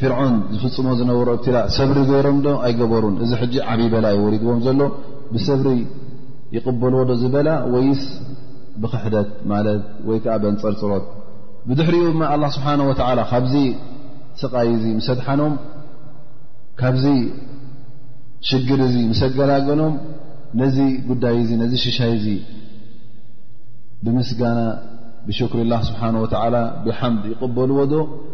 [SPEAKER 1] ፍርዖን ዝፍፅሞ ዝነበሮ እብትላእ ሰብሪ ገይሮም ዶ ኣይገበሩን? እዚ ሕጂ ዓብዪ በላ ዩ ወሪድዎም ዘሎ ብሰብሪ ይቕበልዎ ዶ ዝበላ ወይስ ብክሕደት ማለት ወይ ከዓ በንፀርፅሮት ብድሕሪኡ ድማ ኣላ ስብሓን ወተዓላ ካብዚ ስቓይ እዚ ምሰድሓኖም ካብዚ ሽግር እዚ ምሰገላገሎም ነዚ ጉዳይ እዚ ነዚ ሽሻይ እዚ ብምስጋና ብሽኩሪ ላ ስብሓን ወተዓላ ብሓምድ ይቕበልዎ ዶ?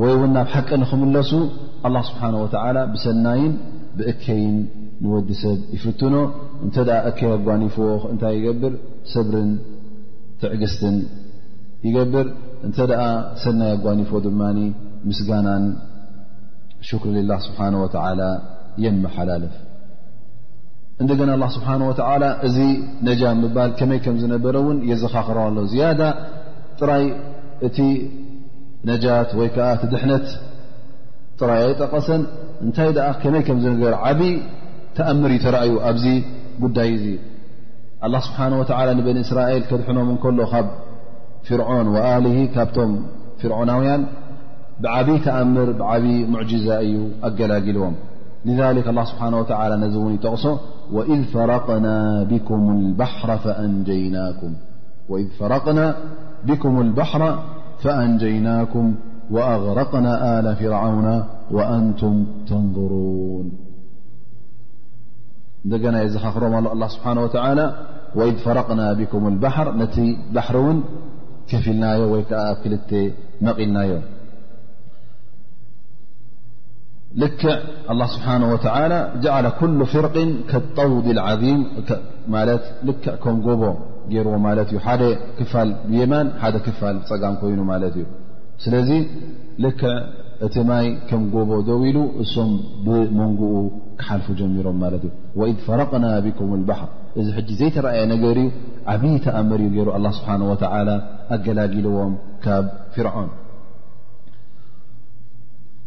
[SPEAKER 1] ወይ እውን ናብ ሓቂ ንኽምለሱ ኣላ ስብሓን ወተዓላ ብሰናይን ብእከይን ንወዲ ሰብ ይፍትኖ እንተ እከይ ኣጓኒፍዎ እንታይ ይገብር ሰብርን ትዕግስትን ይገብር እንተ ደኣ ሰናይ ኣጓኒፍዎ ድማ ምስጋናን ሽክሪ ልላ ስብሓን ወተዓላ የመሓላለፍ እንደገና ኣላ ስብሓን ወተዓላ እዚ ነጃ ምባል ከመይ ከም ዝነበረ እውን የዘኻኽረዋሎ ዝያዳ ጥራይ እቲ ነጃት ወይ ከዓ እቲ ድሕነት ጥራይ ኣይጠቐሰን እንታይ ደኣ ከመይ ከም ዝነገር ዓብዪ ተኣምር እዩ ተራእዩ ኣብዚ ጉዳይ እዙ ኣላ ስብሓን ወተላ ንበኒ እስራኤል ከድሕኖም እንከሎ ካብ ፍርዖን ወኣልሂ ካብቶም ፍርዖናውያን ብዓብዪ ተኣምር ብዓብዪ ሙዕጅዛ እዩ ኣገላጊልዎም ሊክ ኣላ ስብሓን ወተላ ነዚ እውን ይጠቕሶ ወኢዝ ፈረቕና ብኩም ልባሕራ ፈኣንጀይናኩም فأنجيناكم وأغرقنا آل فرعون وأنتم تنظرون نار الله سبحانه وتعالى وإذ فرقنا بكم البحر نت بحرون كفلنا ملناي ልክ الله ስبحنه وعلى جعل كل ፍرق ከلطውዲ العظيم ል ከም ጎቦ ገይርዎ ማለት እዩ ሓደ ክፋል ብየማን ሓደ ክፋል ፀጋም ኮይኑ ማለት እዩ ስለዚ ልክዕ እቲ ማይ ከም ጎቦ ደው ኢሉ እሶም ብመንጉኡ ክሓልፉ ጀሚሮም ማለት እዩ ወኢድ ፈረቅና ብኩም ልባሕር እዚ ሕጂ ዘይተረኣየ ነገር እዩ ዓብዪ ተኣምር እዩ ገይሩ ኣላ ስብሓን ወተላ ኣገላጊልዎም ካብ ፍርዖን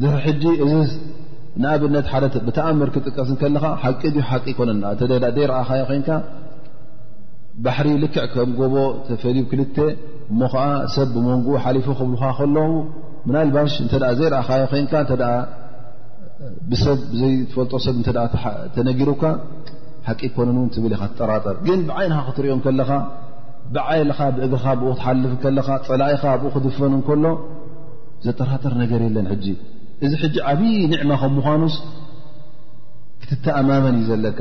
[SPEAKER 1] ድሕሪ ሕጂ እዚ ንኣብነት ሓደ ብተኣምር ክጥቀስ ከለኻ ሓቂ ድዩ ሓቂ ይኮነና ዘይረኣኻዮ ኮንካ ባሕሪ ልክዕ ከም ጎቦ ተፈልዩ ክልተ እሞ ከዓ ሰብ ብመንግኡ ሓሊፉ ክብልካ ከለዉ ምናልባሽ እተ ዘይረኣኻዮ ኮንካ እተ ብሰብ ዘይትፈልጦ ሰብ እተ ተነጊሩካ ሓቂ ይኮነን እውን ትብል ኢካ ትጠራጠር ግን ብዓይንኻ ክትሪኦም ከለኻ ብዓይልኻ ብእግኻ ብኡ ክትሓልፍ ከለኻ ፀላኢኻ ብኡ ክድፈኑ ከሎ ዘጠራጥር ነገር የለን ሕጂ እዚ ሕጂ ዓብዪ ኒዕማ ከም ምዃኑስ ክትተኣማመን እዩ ዘለካ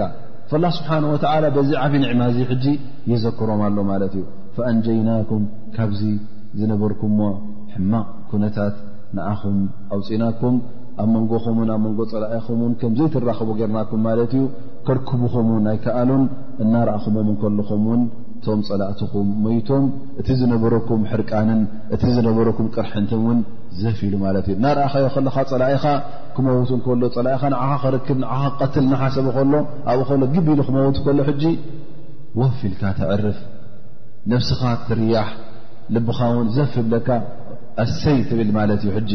[SPEAKER 1] ላ ስብሓን ወተላ በዚ ዓብዪ ኒዕማ እዚ ሕጂ የዘክሮም ኣሎ ማለት እዩ ፈኣንጀይናኩም ካብዚ ዝነበርኩሞ ሕማቕ ኩነታት ንዓኹም ኣውፅናኩም ኣብ መንጎኹምን ኣብ መንጎ ፀላኢኹምን ከምዘይትራኽቡ ገርናኩም ማለት እዩ ከርክብኹም ውን ኣይከኣሉን እናረእኹሞም እንከልኹም ውን እቶም ጸላእትኹም ሞይቶም እቲ ዝነበረኩም ሕርቃንን እቲ ዝነበረኩም ቅርሕንትን እውን ዘፍ ኢሉ ማለት እዩ እናርኣኻዮ ከለኻ ጸላኢኻ ክመውት እንከሎ ጸላኢኻ ንዓኻ ክርክብ ንዓኻ ክቀትል እናሓሰበ ከሎ ኣብኡ ከሎ ግቢ ኢሉ ክመውት ከሎ ሕጂ ወፍ ኢልካ ተዕርፍ ነብስኻ ትርያሕ ልብኻ እውን ዘፍ ይብለካ ኣሰይ ትብል ማለት እዩ ሕጂ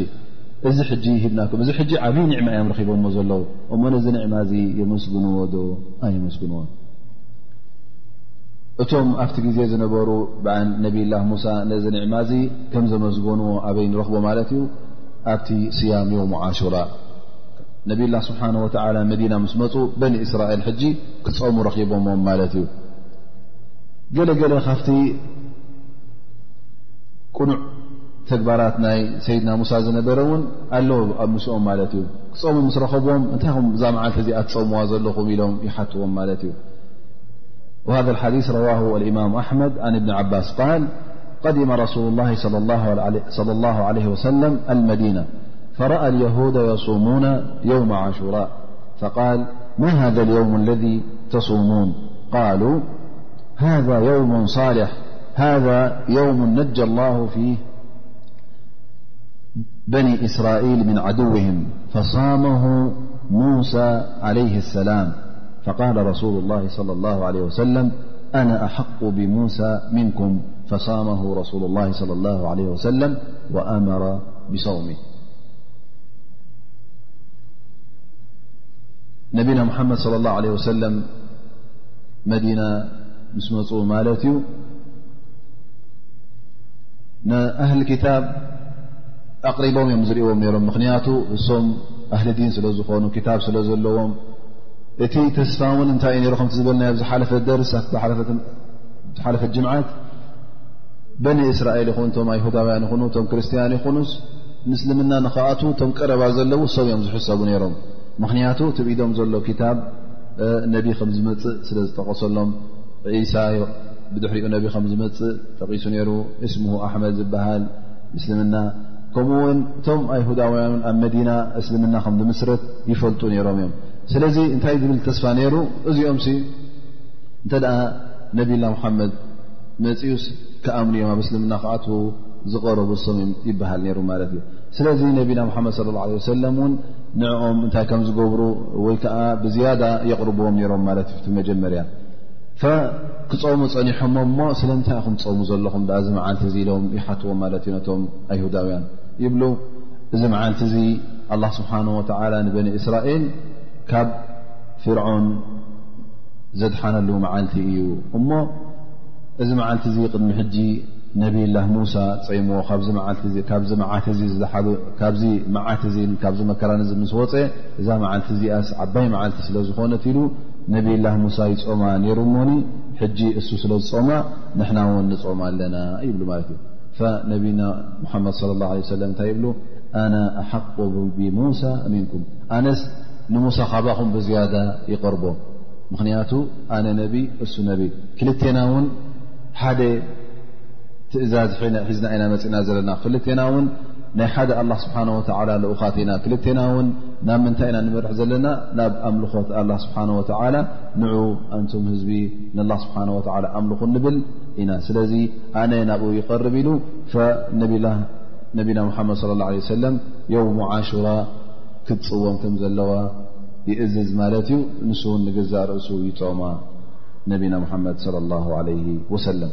[SPEAKER 1] እዚ ሕጂ ሂብናኩም እዚ ሕጂ ዓብዪ ኒዕማ እዮም ረኺቦሞ ዘለዉ እሞ ነዚ ኒዕማ እዚ የመስግንዎ ዶ ኣይመስግንዎን እቶም ኣብቲ ግዜ ዝነበሩ ብዓ ነብላ ሙሳ ነዚ ኒዕማ እዚ ከም ዘመስጎንዎ ኣበይ ንረኽቦ ማለት እዩ ኣብቲ ስያም ዮሙ ዓሹራ ነብላ ስብሓ ወ መዲና ምስ መፁ በኒ እስራኤል ሕጂ ክፀሙ ረኺቦምም ማለት እዩ ገለገለ ካብቲ ቅኑዕ ተግባራት ናይ ሰይድና ሙሳ ዝነበረ እውን ኣለ ኣብ ምስኦም ማለት እዩ ክፀሙ ምስ ረኸብዎም እንታይ ኹም እዛ መዓልቲ እዚኣ ትፀምዋ ዘለኹም ኢሎም ይሓትዎም ማለት እዩ وهذا الحديث - رواه الإمام أحمد عن ابن عباس - قال قدم رسول الله - صلى الله عليه وسلم - المدينة فرأى اليهود يصومون يوم عاشراء فقال ما هذا اليوم الذي تصومون قالوا هذا يوم صالح هذا يوم نجى الله فيه بني إسرائيل من عدوهم فصامه موسى عليه السلام فقال رسول الله صلى الله عليه وسلم أنا أحق بموسى منكم فصامه رسول الله صلى الله عليه وسلم وأمر بصومه نبينا محمد صلى الله عليه وسلم مدنة سم الت أهل الكتاب أقربم مزرو منت أهل الدين سل ن كتاب سل لوم እቲ ተስፋ እውን እንታይ እዩ ነሩ ከምቲ ዝበልናዮ ዝሓለፈ ደርስ ኣ ዝሓለፈት ጅምዓት በኒ እስራኤል ይኹን እቶም ኣይሁዳውያን ይኹኑ እቶም ክርስትያን ይኹኑስ ምስልምና ንክኣት እቶም ቀረባ ዘለዉ ሰብ እዮም ዝሕሰቡ ነይሮም ምኽንያቱ እቲ ብኢዶም ዘሎ ክታብ ነቢ ከም ዝመፅእ ስለ ዝጠቐሰሎም ዒሳ ብድሕሪኡ ነቢ ከም ዝመፅእ ጠቒሱ ነይሩ እስምሁ ኣሕመድ ዝበሃል ምስልምና ከምኡ ውን እቶም ኣይሁዳውያኑ ኣብ መዲና እስልምና ከም ዝምስረት ይፈልጡ ነይሮም እዮም ስለዚ እንታይ ዝብል ተስፋ ነይሩ እዚኦም ሲ እንተ ደኣ ነብላ ሙሓመድ መፅኡስ ክኣምኑ እዮም ኣብ እስልምና ክኣት ዝቀረቡ ሶም እዮም ይበሃል ነይሩ ማለት እዩ ስለዚ ነብና ሙሓመድ ስለ ላ ለ ወሰለም እውን ንዕኦም እንታይ ከም ዝገብሩ ወይ ከዓ ብዝያዳ የቕርብዎም ነይሮም ማለት እዩ እቲ መጀመርያ ክፀሙ ፀኒሖሞ እሞ ስለምንታይ ኢኹም ፀሙ ዘለኹም ኣ እዚ መዓልቲ እዚ ኢሎም ይሓትዎ ማለት እዩ ነቶም ኣይሁዳውያን ይብሉ እዚ መዓልቲ እዚ ኣላ ስብሓን ወተላ ንበኒ እስራኤል ካብ ፍርዖን ዘድሓነሉ መዓልቲ እዩ እሞ እዚ መዓልቲ እዚ ቅድሚ ሕጂ ነብላ ሙሳ ፀይምዎ ካብዚ መዓት እ ካብዚ መዓት እን ካብዚ መከራን እዚ ምስ ወፀ እዛ መዓልቲ እዚኣስ ዓባይ መዓልቲ ስለዝኾነት ኢሉ ነብይላህ ሙሳ ይጾማ ነይሩ እሞኒ ሕጂ እሱ ስለ ዝጾማ ንሕና ውን ንጾማ ኣለና ይብሉ ማለት እዩ ነብይና ሙሓመድ صለ ላه ለ ሰለም እንታይ ይብሉ ኣና ኣሓቁ ብሙሳ ምንኩም ኣነስ ንሙሳ ካባኹም ብዝያዳ ይቐርቦ ምኽንያቱ ኣነ ነቢ እሱ ነቢ ክልቴና ውን ሓደ ትእዛዝ ሒዝና ኢና መፅእና ዘለና ክልቴና ውን ናይ ሓደ ኣላ ስብሓን ወተላ ልኡኻት ኢና ክልቴና እውን ናብ ምንታይ ኢና ንመርሕ ዘለና ናብ ኣምልኾት ኣላ ስብሓን ወተላ ንዑ ኣንቱም ህዝቢ ንላ ስብሓን ወላ ኣምልኹ ንብል ኢና ስለዚ ኣነ ናብኡ ይቐርብ ኢሉ ነቢና ሙሓመድ ለ ላ ሰለም የውሙ ዓሹራ ክትፅወም ከም ዘለዋ ይእዝዝ ማለት እዩ ንሱ እውን ንገዛእ ርእሱ ይፆማ ነቢና ሙሓመድ ለ ላ ለ ወሰለም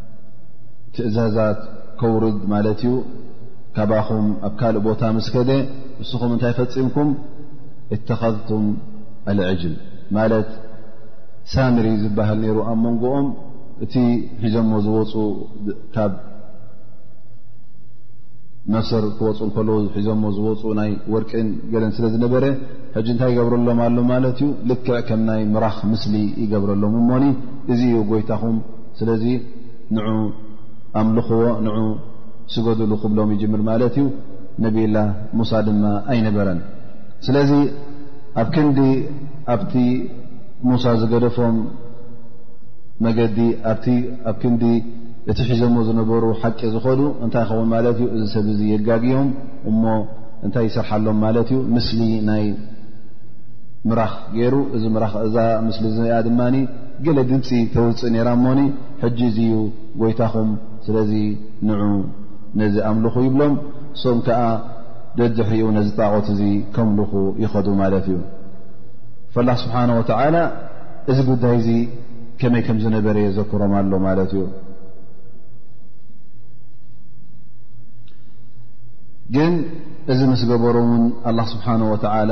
[SPEAKER 1] ትእዛዛት ከውርድ ማለት እዩ ካባኹም ኣብ ካልእ ቦታ ምስ ከደ ንስኹም እንታይ ፈፂምኩም እተኸዝቱም ኣልዕጅል ማለት ሳምሪ ዝበሃል ነይሩ ኣብ መንጎኦም እቲ ሒዞሞ ዝወፁ ካብ መስር ክወፁ ከለዉ ሒዞሞ ዝወፁ ናይ ወርቂን ገለን ስለ ዝነበረ ሕጂ እንታይ ይገብረሎም ኣሎ ማለት እዩ ልክዕ ከም ናይ ምራኽ ምስሊ ይገብረሎም እሞኒ እዚ እዩ ጎይታኹም ስለዚ ንዑ ኣምልኽዎ ን ስገድሉ ክብሎም ይጅምር ማለት እዩ ነብላ ሙሳ ድማ ኣይነበረን ስለዚ ኣብ ክንዲ ኣብቲ ሙሳ ዝገደፎም መገዲ ኣብ ክንዲ እቲ ሒዘሞ ዝነበሩ ሓቂ ዝኸዱ እንታይ ይኸውን ማለት እዩ እዚ ሰብ ዚ የጋግዮም እሞ እንታይ ይስርሓሎም ማለት እዩ ምስሊ ናይ ምራኽ ገይሩ እዚ እዛ ምስሊ እዚኣ ድማ ገለ ድምፂ ተውፅእ ነራ እሞኒ ሕጂ እዚ እዩ ጎይታኹም ስለዚ ንዑ ነዚ ኣምልኹ ይብሎም ሶም ከዓ ደድሕሪኡ ነዚ ጣዖት እዚ ከምልኹ ይኸዱ ማለት እዩ ፈላ ስብሓን ወተላ እዚ ጉዳይ እዚ ከመይ ከም ዝነበረ የዘክሮም ኣሎ ማለት እዩ ግን እዚ ምስ ገበሩ እውን ኣላ ስብሓን ወተላ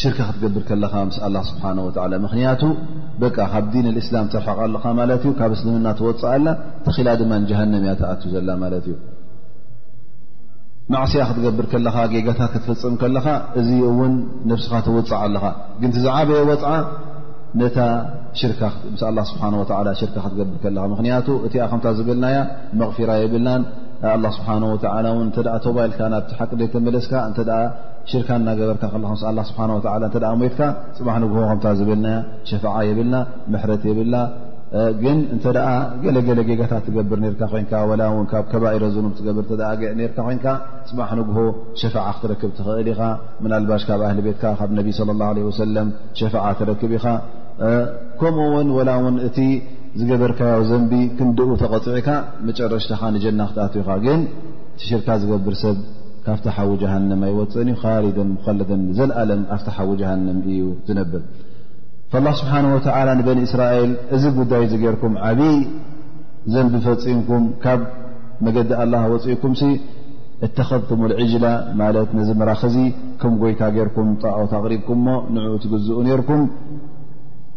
[SPEAKER 1] ሽርክ ክትገብር ከለኻ ምስ ኣላ ስብሓን ወላ ምኽንያቱ በቃ ካብ ዲን ልእስላም ትርሓቕ ኣለኻ ማለት እዩ ካብ እስልምና ትወፅእ ኣላ ተኺላ ድማ ጀሃንም እያ ትኣቱ ዘላ ማለት እዩ ማዕስያ ክትገብር ከለኻ ጌጋታት ክትፍፅም ከለኻ እዚ እውን ነብስኻ ተወፅዕ ኣለኻ ግን ትዝዓበየ ወፅዓ ነታ ምስ ኣላ ስብሓን ወላ ሽርካ ክትገብር ከለኻ ምኽንያቱ እቲኣ ከምታ ዝበልናያ መቕፊራ የብልናን ኣላ ስብሓን ወላ እውን እተ ቶባይልካ ናብቲ ሓቂ ዘተመለስካ እተ ሽርካ እናገበርካ ከለኻ ምስ ኣላ ስብሓን ወላ እንተ ሞትካ ፅባሕ ንግሆ ከምታ ዝበልናያ ሸፍዓ የብልና ምሕረት የብላ ግን እንተ ገለገለ ጌጋታት ትገብር ርካ ኮይንካ ወላ እውን ካብ ከባኢረ ዝኑብ ትገብር ርካ ኮይንካ ፅባሕ ንግሆ ሸፍዓ ክትረክብ ትኽእል ኢኻ ምናልባሽ ካብ ኣህሊ ቤትካ ካብ ነቢ ለ ላ ለ ወሰለም ሸፍዓ ትረክብ ኢኻ ከምኡ ውን ወላ ውን እቲ ዝገበርካዮ ዘንቢ ክንድኡ ተቐፅዕካ መጨረሽታኻ ንጀና ክትኣትኻ ግን ሽርካ ዝገብር ሰብ ካብቲ ሓዊ ጀሃንም ኣይወፅእን እዩ ካሊድን ሙኸለድን ዘለኣለም ኣብቲ ሓዊ ጀሃንም እዩ ዝነብር ላ ስብሓን ወተላ ንበኒ እስራኤል እዚ ጉዳይ እዚ ገይርኩም ዓብይ ዘንቢ ፈፂምኩም ካብ መገዲ ኣላ ወፅእኩም ሲ እተኸብኩም ልዕጅላ ማለት ነዚ ምራኽ እዚ ከም ጎይታ ገይርኩም ጣኦት ኣቕሪብኩም ሞ ንኡ ትግዝኡ ነርኩም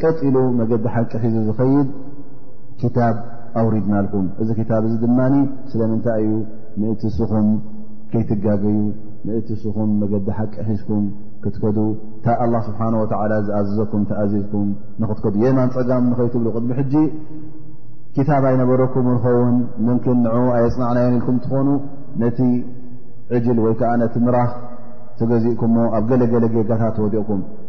[SPEAKER 1] ቀጢሉ መገዲ ሓቂ ሒዙ ዝኸይድ ክታብ ኣውሪድናልኩም እዚ ክታብ እዚ ድማ ስለምንታይ እዩ ምእቲ ስኹም ከይትጋገዩ ምእቲ ስኹም መገዲ ሓቂ ሒዝኩም ክትከዱ እታ ኣላ ስብሓን ወተላ ዝኣዘዘኩም ተኣዚዝኩም ንክትከዱ የማን ፀጋም ንኸይትብሉ ቅድሚ ሕጂ ክታብ ኣይነበረኩም ንኸውን ምንክን ንዑ ኣየፅናዕናዮን ኢልኩም ትኾኑ ነቲ ዕጅል ወይ ከዓ ነቲ ምራኽ ተገዚእኩምሞ ኣብ ገለገለ ጌጋታት ወዲቕኩም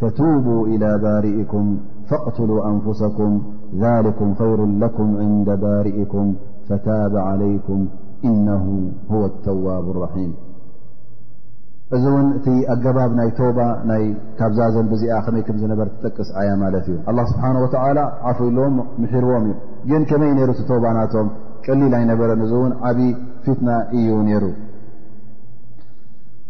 [SPEAKER 1] ፈቱቡ ኢላ ባርኢኩም ፈቕትሉ ኣንፍሰኩም ذሊኩም ኸይሩ ለኩም ዕንደ ባርኢኩም ፈታበ ዓለይኩም እነሁ ሁወ ተዋብ ራሒም እዚ እውን እቲ ኣገባብ ናይ ተባ ናይ ካብዛ ዘንቢ እዚኣ ከመይ ከም ዝነበር ትጠቅስ ኣያ ማለት እዩ ኣላ ስብሓን ወተዓላ ዓፉ ኢለዎም ምሒርዎም እዩ ግን ከመይ ነይሩ እቲ ተባ ናቶም ቀሊል ኣይነበረን እዚ እውን ዓብዪ ፊትና እዩ ነይሩ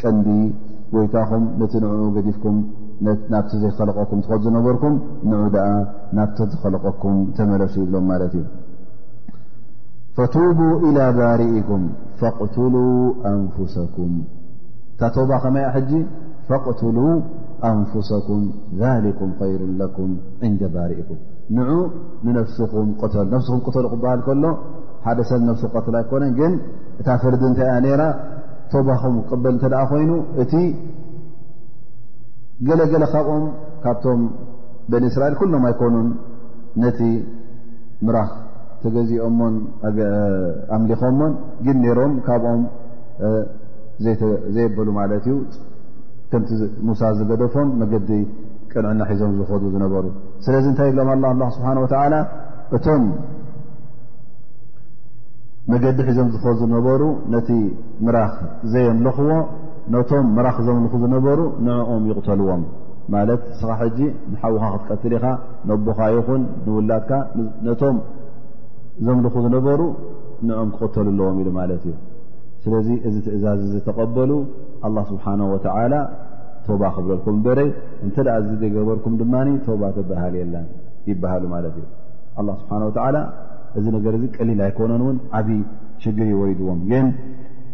[SPEAKER 1] ቀንዲ ጎይታኹም ነቲ ንዕኡ ገዲፍኩም ናብቲ ዘይኸለቀኩም ትኸዱ ዝነበርኩም ንዑ ደኣ ናብቲ ዝኸለቀኩም ተመለሱ ይብሎም ማለት እዩ ፈቱቡ ኢላ ባርኢኩም ፈቕትሉ ኣንፍሰኩም እታ ተባ ከመይ ሕጂ ፈቕትሉ ኣንፍሰኩም ዛሊኩም ኸይሩ ለኩም ዕንደ ባርኢኩም ንዑ ንነፍስኹም ቅተሉ ነፍስኹም ቅተሉ ክበሃል ከሎ ሓደ ሰብ ነፍሱ ቀትል ኣይኮነን ግን እታ ፍርዲ እንታይ እያ ነይራ ተባኹም ክቕበል እተ ኮይኑ እቲ ገለገለ ካብኦም ካብቶም በኒ እስራኤል ኩሎም ኣይኮኑን ነቲ ምራኽ ተገዚኦሞን ኣምሊኾሞን ግን ነሮም ካብኦም ዘየበሉ ማለት እዩ ከምቲ ሙሳ ዝገደፎም መገዲ ቅንዕና ሒዞም ዝኸዱ ዝነበሩ ስለዚ እንታይ ይብሎም ኣላ ስብሓን ወተላ እቶም መገዲ ሒዞም ዝኸዱ ዝነበሩ ነቲ ምራኽ ዘየምለኽዎ ነቶም ምራኽ ዘምልኹ ዝነበሩ ንዕኦም ይቕተልዎም ማለት እስኻ ሕጂ ንሓውኻ ክትቀትል ኢኻ ነቦኻ ይኹን ንውላድካ ነቶም ዘምልኹ ዝነበሩ ንኦም ክቕተሉ ኣለዎም ኢሉ ማለት እዩ ስለዚ እዚ ትእዛዝ እዚ ተቐበሉ ኣላ ስብሓን ወተዓላ ቶባ ክብለልኩም በረ እንተ ደኣ እዚ ዘይገበርኩም ድማ ቶባ ተበሃል የላን ይበሃሉ ማለት እዩ ኣላ ስብሓን ወተዓላ እዚ ነገር እዚ ቀሊል ኣይኮነን እውን ዓብ ሽግር ይወሪድዎም ግን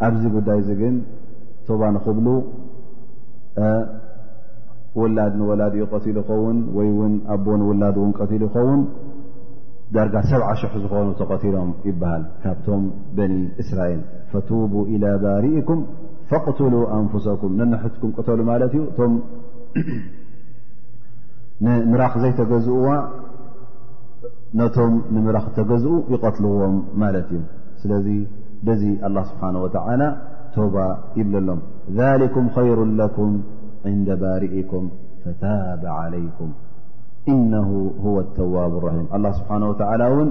[SPEAKER 1] ኣብዚ ጉዳይ እዚ ግን ቶባ ንክብሉ ውላድ ንወላድ ዩ ቀትሉ ይኸውን ወይ ውን ኣቦ ንውላድ እውን ቀትሉ ይኸውን ዳርጋ ሰብዓ ሽሕ ዝኾኑ ተቐትሎም ይበሃል ካብቶም በኒ እስራኤል ፈቱቡ ኢላ ባርኢኩም ፈቕትሉ ኣንፍሰኩም ነንሕትኩም ቅተሉ ማለት እዩ እቶም ንምራኽ ዘይተገዝእዋ ነቶም ንምራኽ ተገዝኡ ይቐትልዎም ማለት እዩ ስለዚ በዚ ኣላ ስብሓን ወተዓላ ቶባ ይብለሎም ذሊኩም ኸይሩ ለኩም ዕንደ ባርኢኩም ፈታበ ዓለይኩም እነ ሁወ ተዋብ ራሂም ኣላ ስብሓን ወተዓላ እውን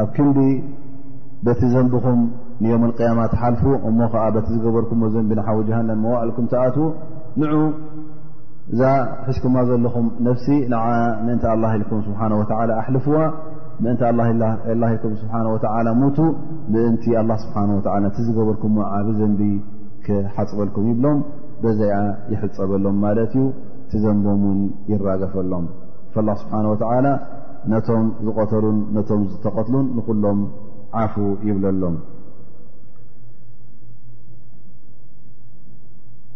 [SPEAKER 1] ኣብ ክንዲ በቲ ዘንብኹም ንዮም ቅያማ ትሓልፉ እሞ ከዓ በቲ ዝገበርኩምዎ ዘንቢ ንሓዊ ጀሃንም መዋእልኩም ትኣትዉ ንዑ እዛ ሒዝኩማ ዘለኹም ነፍሲ ን ምእንቲ ኣላ ኢልኩም ስብሓ ወ ኣሕልፍዋ ምእንቲ ኢልኩም ስብሓ ወ ሙቱ ምእንቲ ኣላ ስብሓ ወ ነቲ ዝገበርኩሞ ዓብ ዘንቢ ክሓፅበልኩም ይብሎም በዘኣ ይሕፀበሎም ማለት እዩ እቲ ዘንቦም ውን ይራገፈሎም ላ ስብሓ ወ ነቶም ዝቐተሉን ነቶም ዝተቐትሉን ንኹሎም ዓፉ ይብለሎም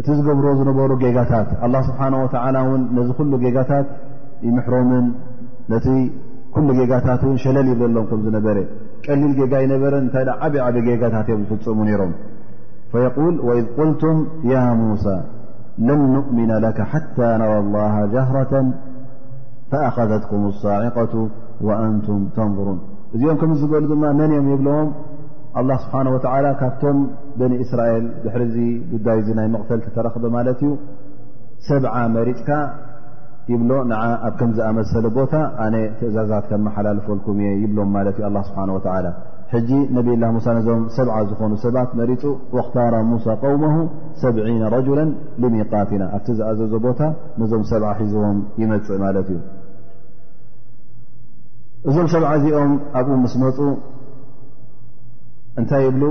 [SPEAKER 1] እቲ ዝገብሮ ዝነበሩ ጌጋታት ኣላ ስብሓን ወተዓላ እውን ነዚ ኩሉ ጌጋታት ይምሕሮምን ነቲ ኩሉ ጌጋታት እውን ሸለል ይብለሎም ከም ዝነበረ ቀሊል ጌጋ ኣይነበረን እንታይ ደ ዓበ ዓበ ጌጋታት እዮም ዝፍፅሙ ነይሮም ፈየቁል ወኢዝ ቁልቱም ያ ሙሳ ለን ኑእሚና ለካ ሓታ ነራ ላሃ ጃህረተ ፈኣኸዘትኩም ሳዒቀቱ ወኣንቱም ተንظሩን እዚኦም ከም ዝበሉ ድማ መን እዮም ይብለዎም ኣላህ ስብሓን ወተዓላ ካብቶም በኒ እስራኤል ድሕሪ እዚ ጉዳይ እዚ ናይ መቕተል ተተረኽበ ማለት እዩ ሰብዓ መሪፅካ ይብሎ ንዓ ኣብ ከም ዝኣመሰለ ቦታ ኣነ ትእዛዛት ከመሓላልፈልኩም እየ ይብሎም ማለት እዩ ኣ ስብሓን ወተዓላ ሕጂ ነብላ ሙሳ ነዞም ሰብዓ ዝኾኑ ሰባት መሪፁ ወክታራ ሙሳ ቀውመሁ ሰብዒነ ረጅላ ልሚቃትና ኣብቲ ዝኣዘዞ ቦታ ነዞም ሰብዓ ሒዝዎም ይመፅእ ማለት እዩ እዞም ሰብዓ እዚኦም ኣብኡ ምስ መፁ እንታይ ይብሉ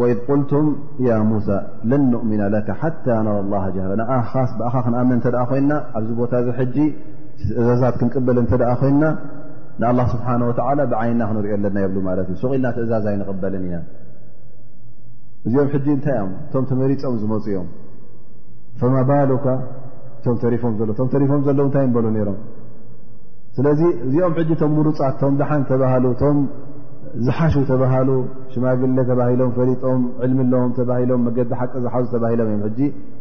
[SPEAKER 1] ወኢዝ ቁልቱም ያ ሙሳ ለን ኑእሚና ለካ ሓታ ነራ ላ ጀህረ ንኣኻስ ብኣኻ ክንኣምን እተ ኮይና ኣብዚ ቦታ እዚ ሕጂ ትእዛዛት ክንቅበል እንተ ኮይና ንኣላ ስብሓን ወተላ ብዓይና ክንሪኦ ኣለና የብሉ ማለት እዩ ሱቕ ኢልና ትእዛዝ ኣይንቕበልን ኢና እዚኦም ሕጂ እንታይ እዮም እቶም ተመሪፆም ዝመፁ እዮም ፈማ ባሉካ እቶም ተሪፎም ዘሎእቶም ተሪፎም ዘለዉ እንታይ ንበሉ ነይሮም ስለዚ እዚኦም ሕጂ ቶም ምሩፃት ቶም ደሓን ተባሃሉ ቶም ዝሓሹ ተባሃሉ ሽማግለ ተባሂሎም ፈሊጦም ዕልሚ ኣለዎም ተባሂሎም መገዲ ሓቂ ዝሓዙ ተባሂሎም እዮም ሕጂ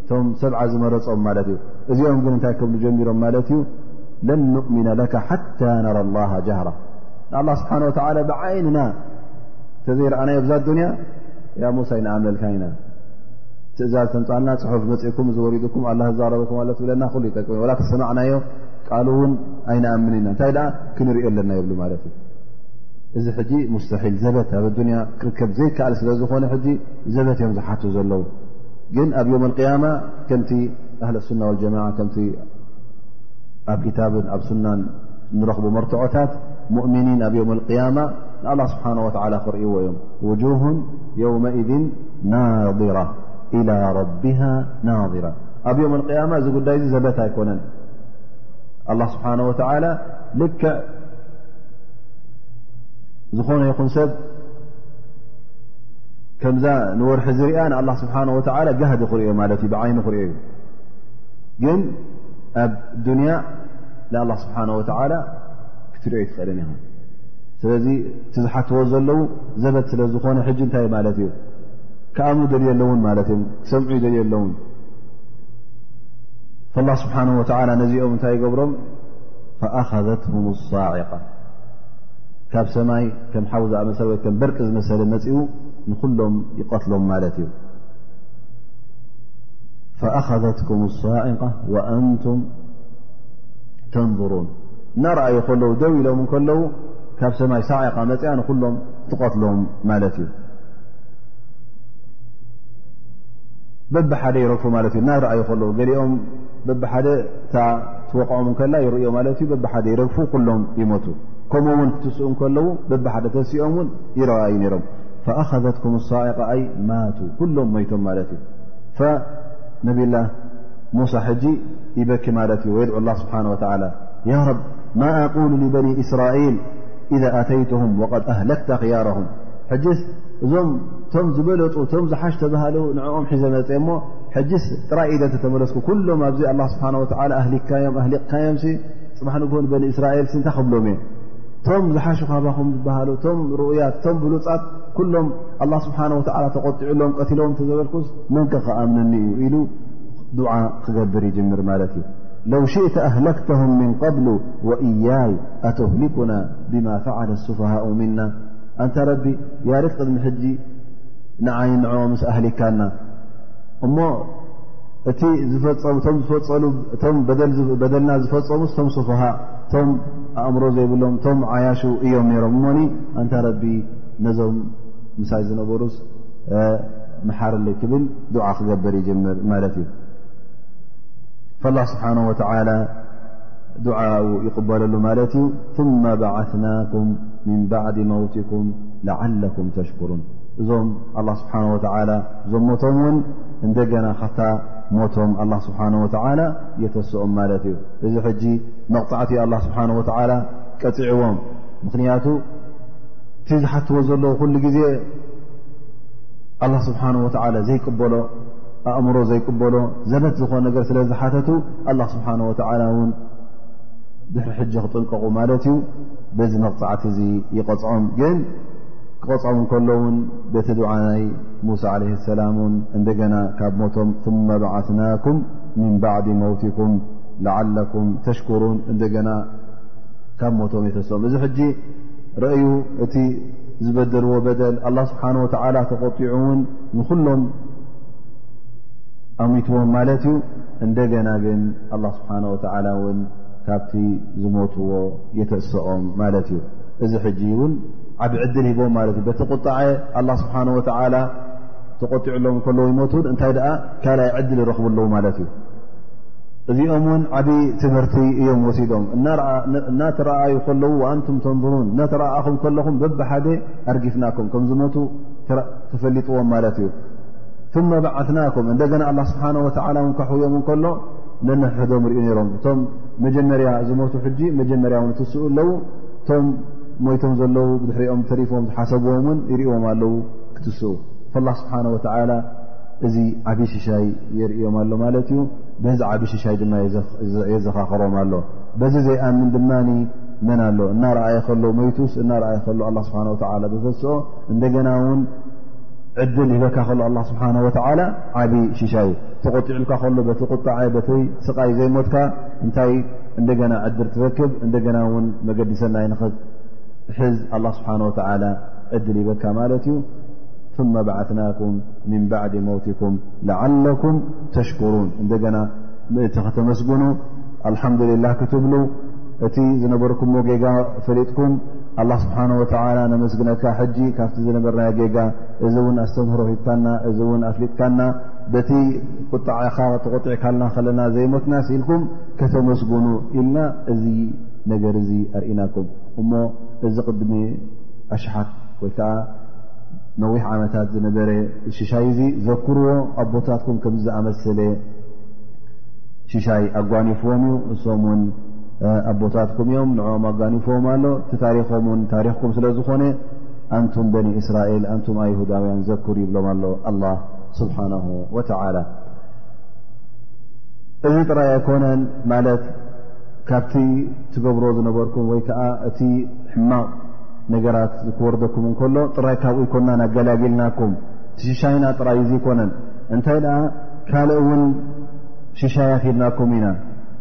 [SPEAKER 1] ቶም ሰብዓ ዝመረፆም ማለት እዩ እዚኦም ግን እንታይ ክብሉ ጀሚሮም ማለት እዩ ለን ኑእሚና ለካ ሓታ ነራ ላ ጃሃራ ንኣላ ስብሓን ወተላ ብዓይንና እተዘይረኣናዮ ብዛ ኣዱንያ ያ ሙሳ ይንኣምነልካ ኢና ትእዛዝ ተምፃልና ፅሑፍ መፅእኩም ዝወሪዱኩም ኣላ ዝዛረበኩም ኣሎ ትብለና ኩሉ ይጠቅም ዩ ዋላ ተሰማዕናዮ ቃሉ እውን ኣይንኣምን ኢና እንታይ ደኣ ክንርኢ ኣለና ይብሉ ማለት እዩ እዚ ሕጂ ሙስተሒል ዘበት ኣብ ኣዱንያ ክርከብ ዘይከኣል ስለ ዝኾነ ሕጂ ዘበት እዮም ዝሓቱ ዘለዉ ግን ኣብ ዮም ኣልቅያማ ከምቲ ኣህለሱና ወልጀማዓ ከምቲ ኣብ ክታብን ኣብ ሱናን ንረኽቡ መርትዖታት ሙእምኒን ኣብ ዮም ኣልቅያማ ንኣላ ስብሓን ወተላ ክርእይዎ እዮም ውጁሁን የውመእዝን ናራ ኢላ ረቢሃ ናራ ኣብ ዮም ኣልቅያማ እዚ ጉዳይ እዚ ዘበት ኣይኮነን ኣላ ስብሓን ወተዓላ ልክዕ ዝኾነ ይኹን ሰብ ከምዛ ንወርሒ ዝርኣ ንኣላ ስብሓን ወተዓላ ጋህዲ ክሪኦ ማለት እዩ ብዓይኑ ክሪኦ እዩ ግን ኣብ ዱንያ ንኣላ ስብሓን ወተዓላ ክትሪኦ ይትኽእልን ኢ ስለዚ እቲ ዝሓትዎ ዘለዉ ዘበት ስለ ዝኾነ ሕጂ እንታይ ማለት እዩ ክኣምኑ ደልዮ ኣለውን ማለት እዮም ክሰምዑ ይደልዮ ኣለውን ኣላ ስብሓን ወተዓላ ነዚኦም እንታይ ይገብሮም ፈኣኸዘትሁም ሳዒቃ ካብ ሰማይ ከም ሓዊ ዝኣመሰለ ወይ ከም በርቂ ዝመሰለ መፂኡ ንኹሎም ይቐትሎም ማለት እዩ ፈኣኸዘትኩም ሳዒቃ ወኣንቱም ተንظሩን እናረኣዩ ከለዉ ደው ኢሎም ከለዉ ካብ ሰማይ ሳዒቃ መፅኣ ንኹሎም ትቐትሎም ማለት እዩ በብ ሓደ ይረግፉ ማለት እዩ እናረኣዩ ከለዉ ገሊኦም በብ ሓደ እታ ትወቕዖም ከላ ይርእዮ ማለት እዩ በብ ሓደ ይረግፉ ኩሎም ይሞቱ ከምኡ ውን ክትስኡ ከለዉ በብ ሓደ ተሲኦም ውን ይረኣዩ ነይሮም ፈኣኸዘትኩም ሳዒቃ ኣይ ማቱ ኩሎም ሞይቶም ማለት እዩ ፈነብላ ሙሳ ሕጂ ይበኪ ማለት እዩ ወየድዑ ላ ስብሓን ወተላ ያ ረብ ማ ኣቁሉ ንበኒ እስራኤል ኢዛ ኣተይትሁም ወቀድ ኣህለክታ ክያረሁም ሕጅስ እዞም እቶም ዝበለፁ እቶም ዝሓሽ ተባሃሉ ንዕኦም ሒዘ መፀ እሞ ሕጅስ ጥራይ ኢደ ተተመለስኩ ኩሎም ኣብዚ ኣላ ስብሓን ወተላ ኣህሊካዮም ኣህሊቕካዮም ፅባሕ ንግሆ ንበኒ እስራኤል እንታይ ከብሎም እየ እቶም ዝሓሹ ካባኹም ዝበሃሉ እቶም ሩኡያት እቶም ብሉፃት ኩሎም ኣላ ስብሓን ወተላ ተቆጢዑሎም ቀትሎም እተዘበልኩስ መንከ ከኣምነኒ እዩ ኢሉ ዱዓ ክገብር ይጅምር ማለት እዩ ለው ሽእተ ኣህለክተሁም ምን ቀብሉ ወእያይ ኣተህሊኩና ብማ ፈዓለ ስፋሃኡ ምና ኣንታ ረቢ ያሪት ቅድሚ ሕጂ ንዓይ ንዕኦም ምስ ኣህሊካና እሞ እቲ ዝፈፀምቶም ዝፈፀሉ እቶም በደልና ዝፈፀሙ እቶም ሶፍሃ እቶም ኣእምሮ ዘይብሎም እቶም ዓያሹ እዮም ነይሮም እሞኒ ኣንታ ረቢ ነዞም ምሳይ ዝነበሩስ መሓርለይ ክብል ዱዓ ክገበር ይጀምር ማለት እዩ ላ ስብሓን ወተላ ዱዓኡ ይቕበለሉ ማለት እዩ ማ ባዓትናኩም ምን ባዕዲ መውትኩም ለዓለኩም ተሽኩሩን እዞም ኣላ ስብሓን ወተላ እዞም ሞቶም እውን እንደገና ካብታ ሞቶም ኣላ ስብሓን ወተላ የተስኦም ማለት እዩ እዚ ሕጂ መቕፃዕቲ ኣላ ስብሓን ወተላ ቀፂዕዎም ምኽንያቱ እቲ ዝሓትዎ ዘለዉ ኩሉ ግዜ ኣላ ስብሓን ወተላ ዘይቅበሎ ኣእምሮ ዘይቅበሎ ዘበት ዝኾነ ነገር ስለ ዝሓተቱ ኣላ ስብሓን ወተላ እውን ድሕሪ ሕጂ ክጥንቀቑ ማለት እዩ በዚ መቕፃዕቲ እዚ ይቐፅዖም ግን ክቐፅዖም ከሎውን በቲ ድዓ ናይ ሙሳ ዓለ ሰላም ን እንደገና ካብ ሞቶም ثመ በዓትናኩም ምን ባዕዲ መውትኩም ላዓለኩም ተሽኩሩን እንደገና ካብ ሞቶም የተስኦም እዚ ሕጂ ረእዩ እቲ ዝበደልዎ በደል ኣላ ስብሓን ወተዓላ ተቆጢዑ ውን ንኩሎም ኣሚትዎም ማለት እዩ እንደገና ግን ኣላ ስብሓን ወተዓላ ውን ካብቲ ዝሞትዎ የተእስኦም ማለት እዩ እዚ ሕጂ እውን ዓብ ዕድል ሂቦም ማለት እዩ በቲ ቁጣዐ ኣላ ስብሓን ወተዓላ ተቆጢዑ ኣለዎም ከለዉ ይሞትውን እንታይ ደኣ ካልኣይ ዕድል ይረኽቡ ኣለዉ ማለት እዩ እዚኦም እውን ዓብ ትምህርቲ እዮም ወሲዶም እናተረኣዩ ከለዉ ኣንቱም ተንብሩን እናተረኣኹም ከለኹም በብሓደ ኣርጊፍናኩም ከም ዝሞቱ ተፈሊጥዎም ማለት እዩ ثመ ባዓትናኩም እንደገና ኣላ ስብሓን ወተላ ውን ከሕውዮም ከሎ ነንሕዶም ሪኡ ነይሮም እቶም መጀመርያ ዝሞቱ ሕጂ መጀመርያ ውን ትስኡ ኣለዉ እቶም ሞይቶም ዘለዉ ብድሕሪኦም ተሪፎም ዝሓሰብዎም ውን ይርእዎም ኣለዉ ክትስኡ ላ ስብሓን ወተላ እዚ ዓብ ሽሻይ የርእዮም ኣሎ ማለት እዩ በዚ ዓብ ሽሻይ ድማ የዘኻኸሮም ኣሎ በዚ ዘይኣምን ድማ መን ኣሎ እናረኣየ ከሎ መይቱስ እናረኣየ ከሎ ስብሓ ተስኦ እንደገና ውን ዕድል ይበካ ከሎ ኣላ ስብሓን ወተዓላ ዓብ ሽሻዩ ተቆጢዑልካ ከሎ በቲ ቁጣዐ በቲ ስቓይ ዘይሞትካ እንታይ እንደገና ዕድር ትረክብ እንደገና እውን መገዲ ሰናይ ንኽትሕዝ ኣላ ስብሓን ወተዓላ ዕድል ይበካ ማለት እዩ ثመ ባዓትናኩም ምን ባዕድ ሞውትኩም ላዓለኩም ተሽኩሩን እንደገና ምእቲ ከተመስግኑ ኣልሓምዱልላህ ክትብሉ እቲ ዝነበርኩምዎ ጌጋ ፈሊጥኩም ኣላ ስብሓን ወተላ ነመስግነካ ሕጂ ካብቲ ዝነበርናዮ ጌጋ እዚ እውን ኣስተምህሮ ሂብካና እዚ እውን ኣፍሊጥካና በቲ ቁጣዕኻ ተቆጢዕካልና ከለና ዘይሞትናስ ኢልኩም ከተመስግኑ ኢልና እዚ ነገር እዚ ኣርእናኩም እሞ እዚ ቅድሚ ኣሽሓት ወይ ከዓ ነዊሕ ዓመታት ዝነበረ ሽሻይ እዚ ዘክርዎ ኣቦታትኩም ከምዝኣመሰለ ሽሻይ ኣጓኒፍዎም እዩ እሶም ውን ኣቦታትኩም እዮም ንኦም ኣጋኒፎዎም ኣሎ እቲ ታሪኮም ን ታሪክኩም ስለ ዝኾነ ኣንቱም በኒ እስራኤል ኣንቱም ኣይሁዳውያን ዘክሩ ይብሎም ኣሎ ኣላ ስብሓን ወተላ እዚ ጥራይ ኣይኮነን ማለት ካብቲ ትገብሮ ዝነበርኩም ወይ ከዓ እቲ ሕማቕ ነገራት ዝክወርደኩም እንከሎ ጥራይ ካብኡ ይኮናን ኣገላጊልናኩም ቲሽሻይና ጥራይ እዙ ይኮነን እንታይ ደኣ ካልእ እውን ሽሻያ ኪድናኩም ኢና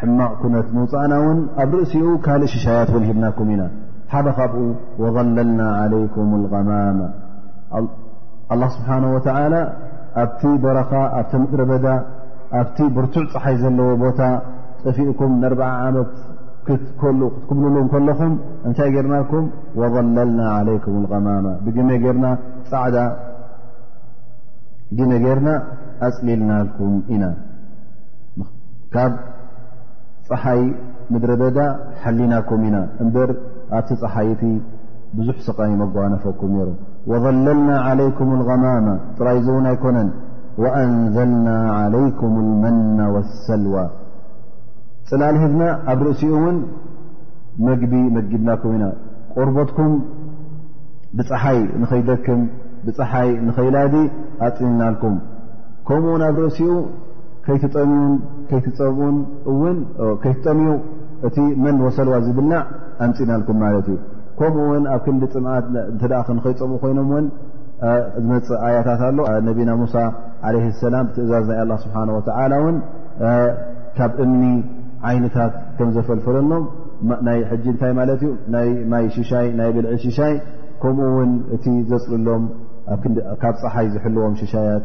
[SPEAKER 1] ሕማቕ ኩነት ምውፃእና ውን ኣብ ርእሲኡ ካልእ ሽሻያት ውን ሂብናኩም ኢና ሓደ ካብኡ ወዘለልና ዓለይኩም ልغማማ ኣላ ስብሓን ወተላ ኣብቲ በረኻ ኣብቲ ምድረ በዳ ኣብቲ ብርቱዕ ፀሓይ ዘለዎ ቦታ ጠፊእኩም ንርዓ ዓመት ክትከሉ ክትክብልሉ ከለኹም እንታይ ጌርናኩም ወዘለልና ዓለይኩም ልغማማ ብግመ ጌርና ፃዕዳ ግመ ጌርና ኣፅሊልናልኩም ኢና ካብ ፀሓይ ምድረ በዳ ሓሊናኩም ኢና እምበር ኣብቲ ፀሓይቲ ብዙሕ ስቓይ መጓነፈኩም ነይሩ ወዘለልና ዓለይኩም ልغማማ ጥራይ እዚ እውን ኣይኮነን ወኣንዘልና ዓለይኩም ልመና ወሰልዋ ፅላል ህብና ኣብ ርእሲኡ እውን መግቢ መጊብናኩም ኢና ቆርቦትኩም ብፀሓይ ንኸይደክም ብፀሓይ ንኸይላዲ ኣፅኒናልኩም ከምኡውን ኣብ ርእሲኡ ከይትጠምዩን ከይትፀምኡን እውን ከይትጠምዩ እቲ መን ወሰልዋ ዝብልናዕ ኣምፂናልኩም ማለት እዩ ከምኡ ውን ኣብ ክንዲ ፅምኣት እተ ከይፀምኡ ኮይኖም ውን ዝመፅእ ኣያታት ኣሎ ነቢና ሙሳ ለ ሰላም ብትእዛዝ ናይ ኣላ ስብሓን ወተላ ውን ካብ እምኒ ዓይነታት ከም ዘፈልፈለኖም ናይ ሕጂ እንታይ ማለት እዩ ናይ ማይ ሽሻይ ናይ ብልዒ ሽሻይ ከምኡ ውን እቲ ዘፅልሎም ካብ ፀሓይ ዝሕልዎም ሽሻያት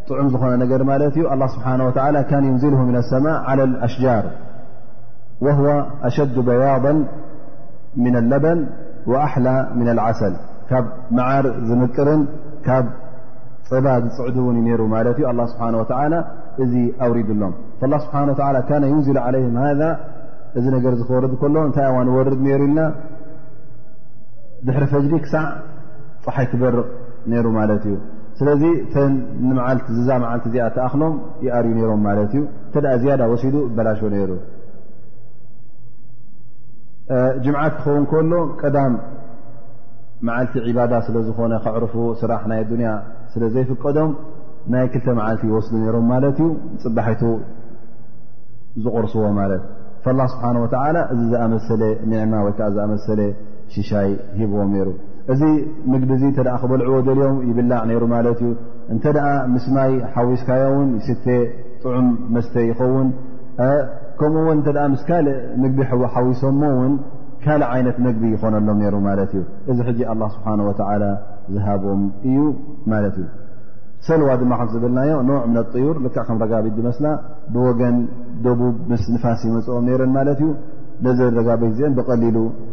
[SPEAKER 1] ጥዑም ዝኾነ ነገር ማለት እዩ ኣላ ስብሓን ወላ ካን ዩንዝልሁ ምና ኣሰማእ ዓላ ኣሽጃር ወህዋ ኣሸዱ በያض ምና ኣለበን ወኣሕላ ምና ዓሰል ካብ መዓር ዝምቅርን ካብ ፀባ ዝፅዕዱ እውን ዩ ነይሩ ማለት እዩ ኣላ ስብሓን ወላ እዚ ኣውሪዱሎም ላ ስብሓን ወላ ካነ ዩንዝሉ ዓለይህም ሃ እዚ ነገር እዚ ክወርድ ከሎ እንታይ እዋ ንወርድ ነይሩ ኢልና ድሕሪ ፈጅሪ ክሳዕ ፀሓይ ትበርቕ ነይሩ ማለት እዩ ስለዚ እተን ንመዓልቲ ዝዛ መዓልቲ እዚኣ ተኣኽሎም ይኣርዩ ነይሮም ማለት እዩ እንተ ዝያዳ ወሲዱ በላሾ ነይሩ ጅምዓት ክኸውን ከሎ ቀዳም መዓልቲ ዒባዳ ስለ ዝኾነ ከዕርፉ ስራሕ ናይ ኣዱንያ ስለ ዘይፍቀዶም ናይ ክልተ መዓልቲ ይወስዱ ነይሮም ማለት እዩ ፅባሒቱ ዝቕርስዎ ማለት ላ ስብሓን ወተዓላ እዚ ዝኣመሰለ ኒዕማ ወይከዓ ዝኣመሰለ ሽሻይ ሂብዎም ነይሩ እዚ ምግቢ እዚ እተ ክበልዕዎ ደልዮም ይብላዕ ነይሩ ማለት እዩ እንተ ምስ ማይ ሓዊስካዮ ውን ይስተ ጥዑም መስተ ይኸውን ከምኡ ውን እ ምስ ካልእ ምግቢ ሓዊሶሞ ውን ካልእ ዓይነት መግቢ ይኾነሎም ነይሩ ማለት እዩ እዚ ሕጂ ኣላ ስብሓን ወተላ ዝሃቦም እዩ ማለት እዩ ሰልዋ ድማ ከም ዝብልናዮ ኖዕ ም ጥዩር ልክ ከም ረጋቢት ዝመስላ ብወገን ደቡብ ምስ ንፋስ ይመፅኦም ነይረን ማለት እዩ ነዚ ረጋቢት እዚአን ብቀሊሉ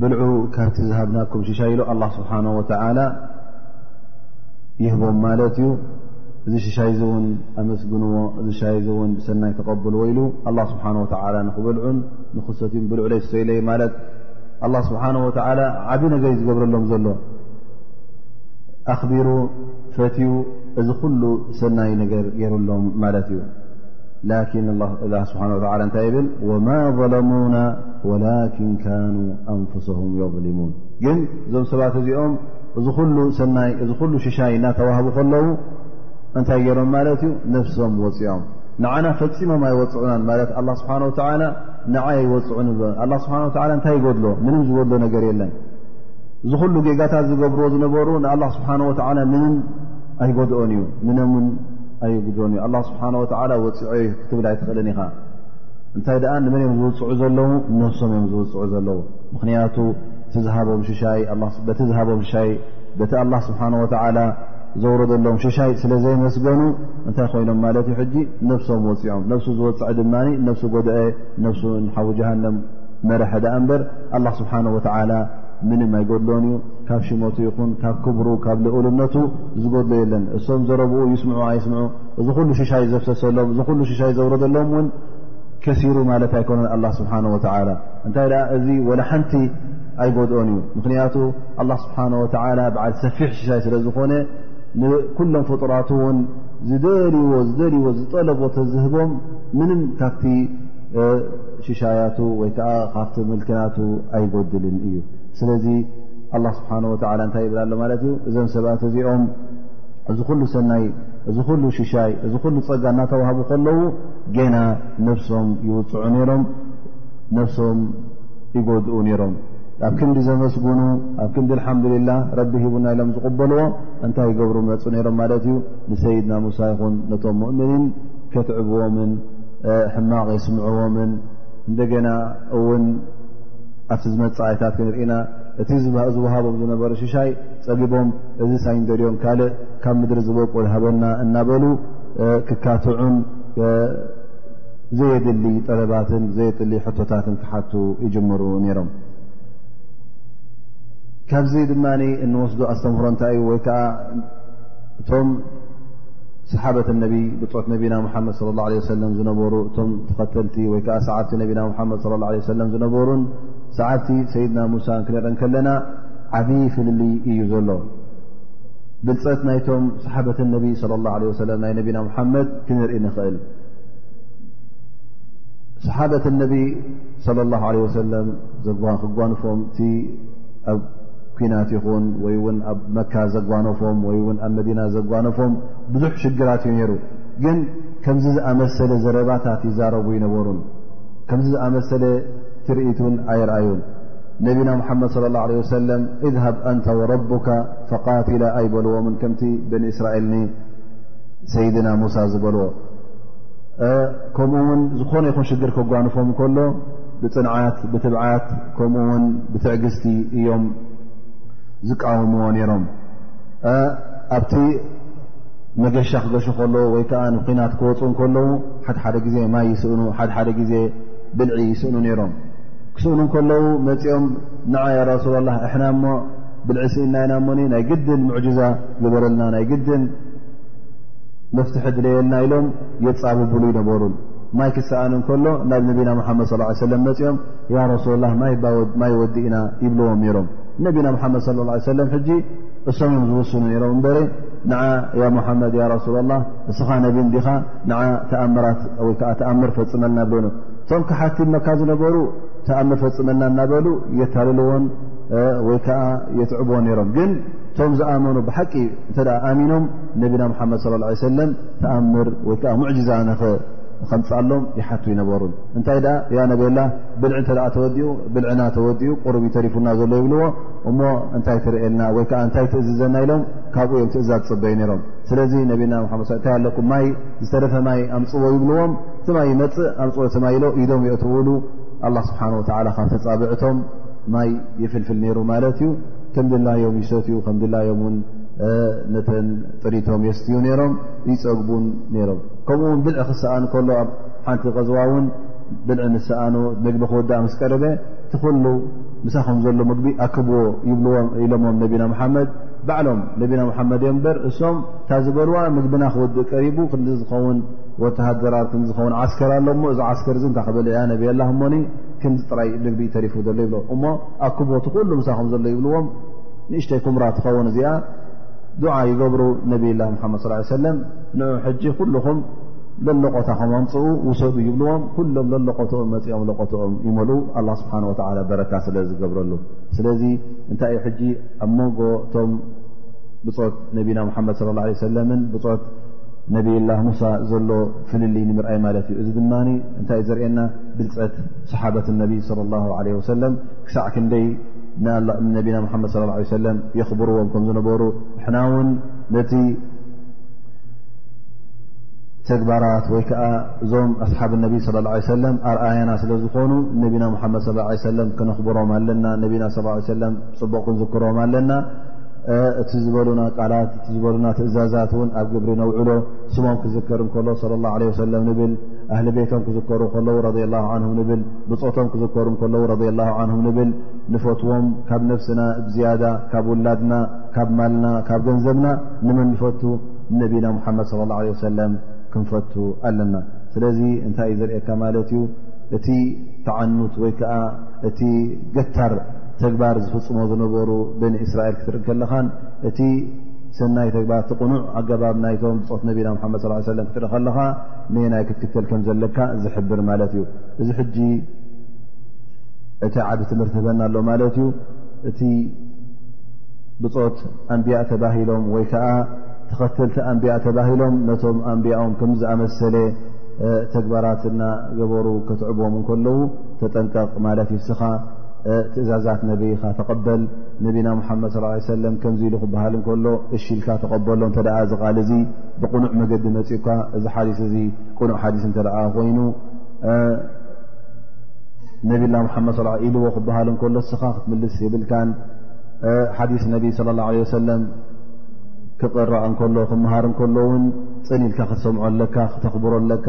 [SPEAKER 1] ብልዑ ካብቲ ዝሃብናኩም ሽሻይ ኢሉ ኣላ ስብሓን ወተዓላ ይህቦም ማለት እዩ እዚ ሽሻይ እዚ እውን ኣመስግንዎ እዚ ሻይ እዚ እውን ብሰናይ ተቐብልዎ ኢሉ ኣላ ስብሓን ወተዓላ ንኽበልዑን ንኽሰትም ብልዑ ለይ ሰይለይ ማለት ኣላ ስብሓን ወተዓላ ዓብ ነገር እዩ ዝገብረሎም ዘሎ ኣኽቢሩ ፈትዩ እዚ ኩሉ ሰናይ ነገር ገይሩሎም ማለት እዩ ላኪን ስብሓ እንታይ ይብል ወማ ظለሙና ወላኪን ካኑ ኣንፍሰም የظሊሙን ግን እዞም ሰባት እዚኦም እዚ ኩሉ ሰናይ እዚ ኩሉ ሽሻይ እናተዋህቡ ከለዉ እንታይ ገይሮም ማለት እዩ ነፍሶም ወፂኦም ንዓና ፈፂሞም ኣይወፅዑናን ማለት ኣላ ስብሓን ወተላ ንዓይ ኣይወፅዑን ብ ኣላ ስብሓ ወላ እንታይ ይጎድሎ ምንም ዝጎድሎ ነገር የለን እዚ ኩሉ ጌጋታት ዝገብርዎ ዝነበሩ ንኣላ ስብሓን ወተላ ምንም ኣይጎድኦን እዩ ምንም ውን ኣይጉድሮን እዩ ኣላ ስብሓን ወተላ ወፅዐ ክትብል ኣይትኽእልን ኢኻ እንታይ ደኣ ንመን እዮም ዝውፅዑ ዘለዉ ነብሶም እዮም ዝውፅዑ ዘለዉ ምኽንያቱ ቲ ዝሃቦም ሽሻይ በቲ ዝሃቦም ሽሻይ በቲ ኣላ ስብሓን ወተዓላ ዘውረደሎም ሽሻይ ስለ ዘይመስገኑ እንታይ ኮይኖም ማለት እዩ ሕጂ ነብሶም ወፂዖም ነብሱ ዝወፅዐ ድማ ነብሱ ጎድአ ነብሱ ሓዊ ጀሃንም መርሐ ደኣ እምበር ኣላ ስብሓን ወተዓላ ምንም ኣይጎድሎን እዩ ካብ ሽመቱ ይኹን ካብ ክብሩ ካብ ልኡልነቱ ዝጎድሎ የለን እሶም ዘረብኡ ይስምዑ ኣይስምዑ እዚ ኩሉ ሽሻይ ዘፍሰሰሎም እዚ ኩሉ ሽሻይ ዘውረደሎም እውን ከሲሩ ማለት ኣይኮነን ኣላ ስብሓን ወተላ እንታይ ደኣ እዚ ወላ ሓንቲ ኣይጎድኦን እዩ ምኽንያቱ ኣላ ስብሓን ወተላ በዓል ሰፊሕ ሽሻይ ስለ ዝኾነ ንኩሎም ፍጡራት እውን ዝደልዎ ዝደልዎ ዝጠለቦ ተዝህቦም ምንም ካብቲ ሽሻያቱ ወይ ከዓ ካብቲ ምልክናቱ ኣይጎድልን እዩ ስለዚ ኣላ ስብሓን ወተላ እንታይ ይብል ኣሎ ማለት እዩ እዞም ሰባት እዚኦም እዚ ኩሉ ሰናይ እዚ ኩሉ ሽሻይ እዚ ኩሉ ፀጋ እናተዋህቡ ከለዉ ገና ነብሶም ይውፅዑ ነይሮም ነብሶም ይጎድኡ ነይሮም ኣብ ክንዲ ዘመስግኑ ኣብ ክንዲ ልሓምዱልላ ረቢ ሂቡና ኢሎም ዝቕበልዎ እንታይ ይገብሩ መፁ ነይሮም ማለት እዩ ንሰይድና ሙሳ ይኹን ነቶም ሙእምኒን ከትዕብዎምን ሕማቕ የስምዕዎምን እንደገና እውን ኣብቲ ዝመፃኣይታት ክንርኢና እቲ ዝውሃቦም ዝነበሩ ሽሻይ ጸጊቦም እዚ ሳይንደልዮም ካልእ ካብ ምድሪ ዝበቁል ሃበና እናበሉ ክካትዑን ዘየድሊ ጠለባትን ዘየጥሊ ሕቶታትን ክሓቱ ይጅምሩ ነይሮም ካብዚ ድማ እንወስዶ ኣስተምህሮ እንታይ እዩ ወይ ከዓ እቶም ሰሓበት ነቢ ብፆት ነቢና ሓመድ صለ ه ለ ሰለም ዝነበሩ እቶም ተኸተልቲ ወይ ከዓ ሰዓብቲ ነቢና ሓመድ ለ ለ ሰለም ዝነበሩን ሰዓብቲ ሰይድና ሙሳን ክንርኢ ከለና ዓብዪ ፍልልይ እዩ ዘሎ ብልፀት ናይቶም ሰሓበት ነቢ صለ ላ ለ ሰለ ናይ ነቢና ሙሓመድ ክንርኢ ንኽእል ሰሓበት ነቢ صለ ላه ለ ወሰለም ክጓንፎም እቲ ኣብ ኩናት ይኹን ወይ ውን ኣብ መካ ዘጓነፎም ወይ ውን ኣብ መዲና ዘጓነፎም ብዙሕ ሽግራት እዩ ነይሩ ግን ከምዚ ዝኣመሰለ ዘረባታት ይዛረቡ ይነበሩን ከምዚ ዝኣመሰለ ትርኢቱን ኣይርኣዩን ነቢና ሙሓመድ صለ ላه ለ ወሰለም እድሃብ ኣንተ ወረቡካ ፈቃትላ ኣይበልዎምን ከምቲ በኒ እስራኤል ንሰይድና ሙሳ ዝበልዎ ከምኡ ውን ዝኾነ ይኹን ሽግር ከጓንፎም ከሎ ብፅንዓት ብትብዓት ከምኡ ውን ብትዕግስቲ እዮም ዝቃወምዎ ነይሮም ኣብቲ መገሻ ክገሹ ከለዉ ወይ ከዓ ንኩናት ክወፁ ከለዉ ሓደሓደ ግዜ ማይ ይስእኑ ሓደሓደ ግዜ ብልዒ ይስእኑ ነይሮም ክስእኑ ከለዉ መፂኦም ንዓ ያ ረሱላ ላ እሕና እሞ ብልዒ ስኢና ኢና ሞኒ ናይ ግድን ሙዕጅዛ ግበረልና ናይ ግድን መፍትሒ ድለየልና ኢሎም የፃብብሉ ይነበሩ ማይ ክሰኣኑ ከሎ ናብ ነቢና ሓመድ ص ሰለ መፂኦም ያ ረሱላ ላ ማይ ወዲ ኢና ይብልዎም ነይሮም ነቢና ሓመድ ص ሰለ ሕጂ እሶም እዮም ዝውስኑ ነይሮም እበረ ንዓ ያ ሙሓመድ ያ ረሱላ ላ እስኻ ነቢ እንዲኻ ንዓ ተኣምራት ወይከዓ ተኣምር ፈፅመልና ብሎ እቶም ካሓቲ መካ ዝነበሩ ተኣምር ፈፅመልና እናበሉ የታልልዎን ወይ ከዓ የትዕብዎን ነይሮም ግን እቶም ዝኣመኑ ብሓቂ እተ ኣሚኖም ነቢና ሓመድ ص ه ሰለም ተኣምር ወይ ከዓ ሙዕጅዛ ንኸምፃሎም ይሓቱ ይነበሩን እንታይ ኣ ያ ነበላ ብልዒ እተ ተወዲኡ ብልዕና ተወዲኡ ቁርብ ተሪፉና ዘሎ ይብልዎ እሞ እንታይ ትርእየልና ወይ ከዓ እንታይ ትእዝዘና ኢሎም ካብኡ እዮም ትእዛዝ ፅበዩ ነይሮም ስለዚ ነቢና መድ እታይ ኣለኩም ማይ ዝተረፈ ማይ ኣምፅዎ ይብልዎም ትማይ ይመፅእ ኣምፅኦ ትማይ ኢሎ ኢዶም የእትውሉ ኣላ ስብሓን ወተላ ካብ ተፃብዕቶም ማይ ይፍልፍል ነይሩ ማለት እዩ ከም ድላዮም ይሰትዩ ከም ድላዮም ውን ነተን ጥሪቶም የስትዩ ነይሮም ይፀግቡን ነይሮም ከምኡ ውን ብልዒ ክሰኣን ከሎ ኣብ ሓንቲ ቀዝዋ ውን ብልዒ ንሰኣኖ መግቢ ክወዳእ ምስ ቀረበ እቲ ኩሉ ምሳኹም ዘሎ ምግቢ ኣክብዎ ይብልዎም ኢሎሞም ነቢና መሓመድ ባዕሎም ነቢና መሓመድ እዮም በር እሶም እታ ዝበልዋ ምግብና ክወድእ ቀሪቡ ክንዲ ዝኸውን ወተሃደር ኣብ ክም ዝኸውን ዓስከር ኣሎ እሞ እዚ ዓስከር እዚ እንታይ ክበልዕ እያ ነብያ ላ እሞኒ ክምዚ ጥራይ ምግቢ ተሪፉ ዘሎ ይብሎ እሞ ኣክቦቲ ኩሉ ምሳኹም ዘሎ ይብልዎም ንእሽተይ ኩምራ ትኸውን እዚኣ ዱዓ ይገብሩ ነብላ ሙሓመድ ስ ሰለም ን ሕጂ ኩልኹም ለሎቆታኹም ኣምፅኡ ውሰዱ ይብልዎም ኩሎም ለሎቆትኦም መፂኦም ለቆትኦም ይመልኡ ኣላ ስብሓን ወተላ በረካ ስለ ዝገብረሉ ስለዚ እንታይ እዩ ሕጂ ኣብ መንጎ እቶም ብፆት ነቢና ሙሓመድ ለ ላ ሰለምን ብፆት ነብይላህ ሙሳ ዘሎ ፍልልይ ንምርኣይ ማለት እዩ እዚ ድማ እንታይ ዘርእየና ብልፀት ሰሓበት ነቢይ ለ ላ ለ ወሰለም ክሳዕ ክንደይ ነቢና ሓመድ ለ ለ ሰለም የኽብርዎም ከም ዝነበሩ ንሕና እውን ነቲ ተግባራት ወይ ከዓ እዞም ኣስሓብ ነቢ ለ ላ ሰለም ኣርኣያና ስለ ዝኾኑ ነቢና ሓመድ ለ ሰለም ክነኽብሮም ኣለና ነቢና ለ ሰለም ፅቡቕ ክንዝክሮም ኣለና እቲ ዝበሉና ቃላት እቲ ዝበሉና ትእዛዛት እውን ኣብ ግብሪ ነውዕሎ ስሞም ክዝከር እንከሎ ለ ላ ለ ሰለም ንብል ኣህሊ ቤቶም ክዝከሩ ከለዉ ረ ላ ን ንብል ብፆቶም ክዝከሩ ከለዉ ረ ላ ን ንብል ንፈትዎም ካብ ነፍስና ብዝያዳ ካብ ውላድና ካብ ማልና ካብ ገንዘብና ንመን ንፈቱ ነቢና ሙሓመድ ለ ላ ለ ሰለም ክንፈቱ ኣለና ስለዚ እንታይ እዩ ዘርእካ ማለት እዩ እቲ ተዓኑት ወይ ከዓ እቲ ገታር ተግባር ዝፍፅሞ ዝነበሩ በኒ እስራኤል ክትርኢ ከለኻን እቲ ሰናይ ተግባር እቲ ቅኑዕ ኣገባብ ናይቶም ብፆት ነቢና ሓመድ ስ ሰለም ክትርኢ ከለኻ ንናይ ክትክተል ከም ዘለካ ዝሕብር ማለት እዩ እዚ ሕጂ እቲ ዓብ ትምህርቲ ህበና ኣሎ ማለት እዩ እቲ ብፆት ኣንቢያ ተባሂሎም ወይ ከዓ ተኸተልቲ ኣንቢያ ተባሂሎም ነቶም ኣንቢያኦም ከምዝኣመሰለ ተግባራት እና ገበሩ ከትዕቦም ከለዉ ተጠንቀቕ ማለት ይስኻ ትእዛዛት ነብይኻ ተቐበል ነቢና ሙሓመድ ስ ሰለ ከምዚ ኢሉ ክበሃል እንከሎ እሽኢልካ ተቐበሎ እተ እዚ ቓል እዚ ብቕኑዕ መገዲ መፅኡካ እዚ ሓዲስ እዚ ቅኑዕ ሓዲስ እተ ኮይኑ ነብና ሓመድ ኢልዎ ክበሃል እንከሎ ስኻ ክትምልስ የብልካን ሓዲስ ነቢ ለ ላ ለ ሰለም ክቕረእ እንከሎ ክምሃር እንከሎ እውን ፅን ኢልካ ክትሰምዖ ኣለካ ክተኽብሮ ኣለካ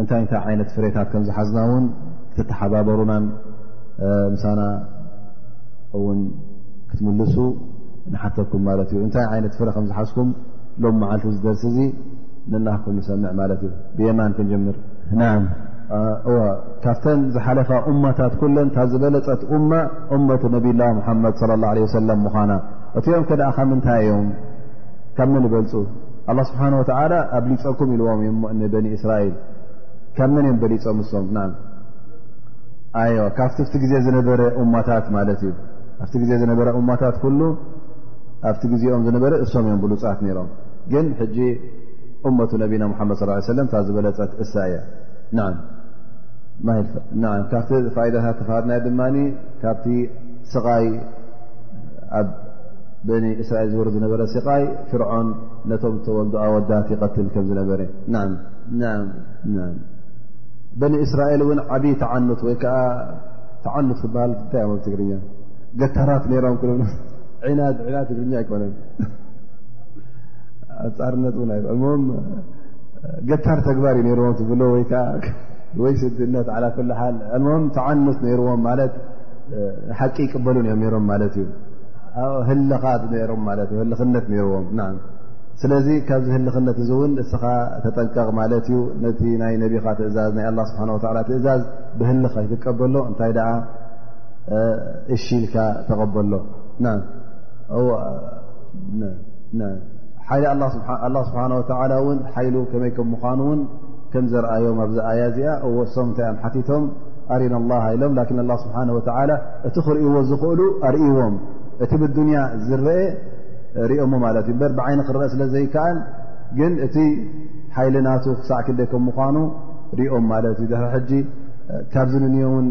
[SPEAKER 1] እንታይ እንታይ ዓይነት ፍሬታት ከም ዝሓዝና እውን ክትተሓባበሩናን ምሳና እውን ክትምልሱ ንሓተኩም ማለት እዩ እንታይ ዓይነት ፍረ ከም ዝሓዝኩም ሎም መዓልቲ ዝደርሲ እዙ ንናህኩም ንሰምዕ ማለት እዩ ብየማን ክንጀምር ና እወ ካብተን ዝሓለፋ እማታት ኩለን ታ ዝበለፀት እማ እመት ነብላ ሙሓመድ ለ ላ ለ ወሰለም ምዃና እቲኦም ከደኣ ካብ ምንታይ እዮም ካብ ምን ይበልፁ ኣላ ስብሓን ወተላ ኣብሊፀኩም ኢልዎም እዮ ንበኒ እስራኤል ካብ መን እዮም በሊፆም እሶም ና ኣዮ ካብቲ ኣብቲ ግዜ ዝነበረ እማታት ማለት እዩ ኣብቲ ግዜ ዝነበረ እማታት ኩሉ ኣብቲ ግዜኦም ዝነበረ እሶም እዮም ብሉፃት ነይሮም ግን ሕጂ እመቱ ነቢና ሙሓመድ ስ ሰለም እታ ዝበለፀት እሳ እያ ካብቲ ፋይዳታት ተፋሃድናዮ ድማ ካብቲ ስቓይ በኒ እስራኤል ዝወር ዝነበረ ስቓይ ፍርዖን ነቶም ተወልዶ ኣወዳት ይቐትል ከም ዝነበረ በኒ እስራኤል እውን ዓብዪ ተዓኑት ወይ ከዓ ተዓኑት ክበሃል ንታይ ዮም ኣብ ትግርኛ ገታራት ነይሮም ክብ ዒናት ዒናት ትግርኛ ኣይኮነን ኣፃርነት እውን ኣይኮም ገታር ተግባር እዩ ነይርዎም ትብሎ ወይ ከዓ ወይ ስድነት ዓላ ኩሉ ሓል እም ተዓኑት ነይርዎም ማለት ሓቂ ይቅበሉን እዮም ነይሮም ማለት እዩ ህልኻት ነሮም ማለት እዩ ህልኽነት ነርዎም ስለዚ ካብዚ ህልኽነት እዚ እውን እስኻ ተጠንቀቕ ማለት እዩ ነቲ ናይ ነቢኻ ትእዛዝ ናይ ኣላ ስብሓን ወላ ትእዛዝ ብህልኽ ኣይትቀበሎ እንታይ ደኣ እሺ ኢልካ ተቐበሎ ሓይሊ ኣላ ስብሓን ወተላ እውን ሓይሉ ከመይ ከም ምዃኑ እውን ከም ዘርኣዮም ኣብዚ ኣያ እዚኣ እወሶም እንታይ እዮም ሓቲቶም ኣሪና ላ ኢሎም ላን ላ ስብሓን ወተላ እቲ ክርእይዎ ዝኽእሉ ኣርእዎም እቲ ብዱንያ ዝረአ ሪኦሞ ማለት እዩ በር ብዓይኒ ክረአ ስለ ዘይከኣል ግን እቲ ሓይሊ ናቱ ክሳዕ ክደ ከም ምኳኑ ሪኦም ማለት እዩ ድሕሪ ሕጂ ካብዚ ንንዮ ውን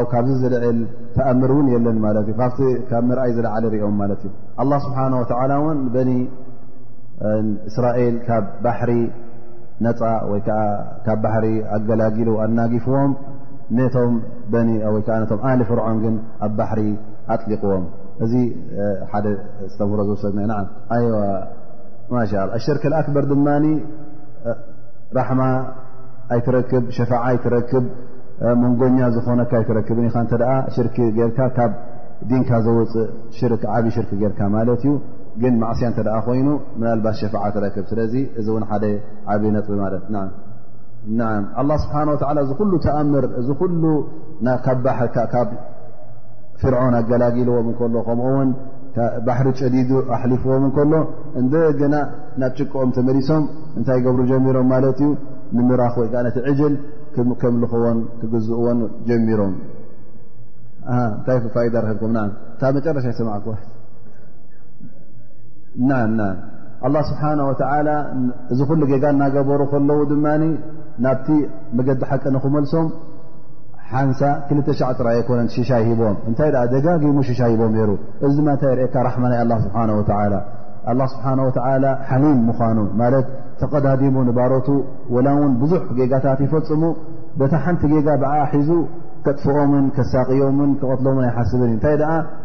[SPEAKER 1] ብ ካብዚ ዝልዕል ተኣምር እውን የለን ማለት እዩ ካብቲ ካብ ምርኣይ ዝለዓለ ሪኦም ማለት እዩ ኣላ ስብሓን ወተላ እውን በኒ እስራኤል ካብ ባሕሪ ነፃ ወይ ከዓ ካብ ባሕሪ ኣገላጊሉ ኣናጊፍዎም ነቶም በኒወይዓ ነቶም ኣሊ ፍርዖን ግን ኣብ ባሕሪ ኣጥሊቕዎም እዚ ሓደ ዝተምህሮ ዝወሰድና ና ኣይ ማሻ ኣሽርክ ኣክበር ድማ ራሕማ ኣይትረክብ ሸፋዓ ኣይትረክብ መንጎኛ ዝኾነካ ኣይትረክብን ኢኻ እተ ሽርክ ጌርካ ካብ ዲንካ ዘውፅእ ዓብይ ሽርክ ጌርካ ማለት እዩ ግን ማዕስያ እተ ኮይኑ ምናልባት ሸፋዓ ትረክብ ስለዚ እዚ እውን ሓደ ዓብ ነጥቢ ማለት ኣላ ስብሓን ወላ እዚ ኩሉ ተኣምር እዚ ኩሉ ካብ ባካብ ፍርዖን ኣገላጊልዎም እንከሎ ከምኡውን ባሕሪ ጨዲዱ ኣሕሊፍዎም እንከሎ እንደገና ናብ ጭቅኦም ተመሊሶም እንታይ ገብሩ ጀሚሮም ማለት እዩ ንምራኽ ወይ ከዓ ነቲ ዕጅል ከምልኽዎን ክግዝእዎን ጀሚሮም እንታይ ፋይዳ ረክብኩም እታ መጨረሻ ይሰማዕኩ ኣላ ስብሓን ወተላ እዚ ኩሉ ጌጋ እናገበሩ ከለዉ ድማ ናብቲ መገዲ ሓቂ ንክመልሶም ሓንሳ ክልተ ሻዕ ጥራይ ኣይኮነን ሽሻይ ሂቦም እንታይ ኣ ደጋጊሙ ሽሻይ ሂቦም ነይሩ እዚ ድማ እንታይ ርእካ ራሕማ ናይ ኣላ ስብሓን ወተላ ኣላ ስብሓን ወተላ ሓሊም ምዃኑ ማለት ተቀዳዲሙ ንባሮቱ ወላ እውን ብዙሕ ጌጋታት ይፈፅሙ በታ ሓንቲ ጌጋ ብዓ ሒዙ ከጥፍኦምን ከሳቅዮምን ክቐትሎምን ኣይሓስብን እዩ እንታይ ደኣ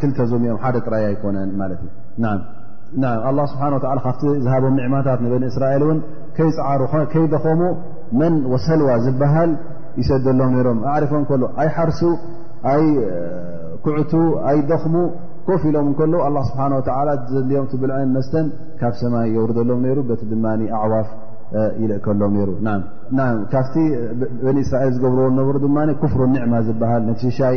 [SPEAKER 1] ክልተ ዞም እዮም ሓደ ጥራይ ኣይኮነን ማለት እዩ ኣላ ስብሓን ወላ ካብቲ ዝሃቦም ኒዕማታት ንበኒ እስራኤል እውን ከይፅዓሩ ከይደኸሙ መን ወሰልዋ ዝበሃል ይሰደሎም ነይሮም ኣዕሪፎም ከሎ ኣይሓርሱ ኣይ ኩዕቱ ኣይደኽሙ ኮፍ ኢሎም እንከሎ ኣላ ስብሓን ወላ ዘድልዮም ትብልዐን መስተን ካብ ሰማይ የውርደሎም ነይሩ በቲ ድማ ኣዕዋፍ ይልእከሎም ነይሩ ካብቲ በኒ እስራኤል ዝገብርዎ ዝነበሩ ድማ ክፍሩ ኒዕማ ዝበሃል ነፍሲሻይ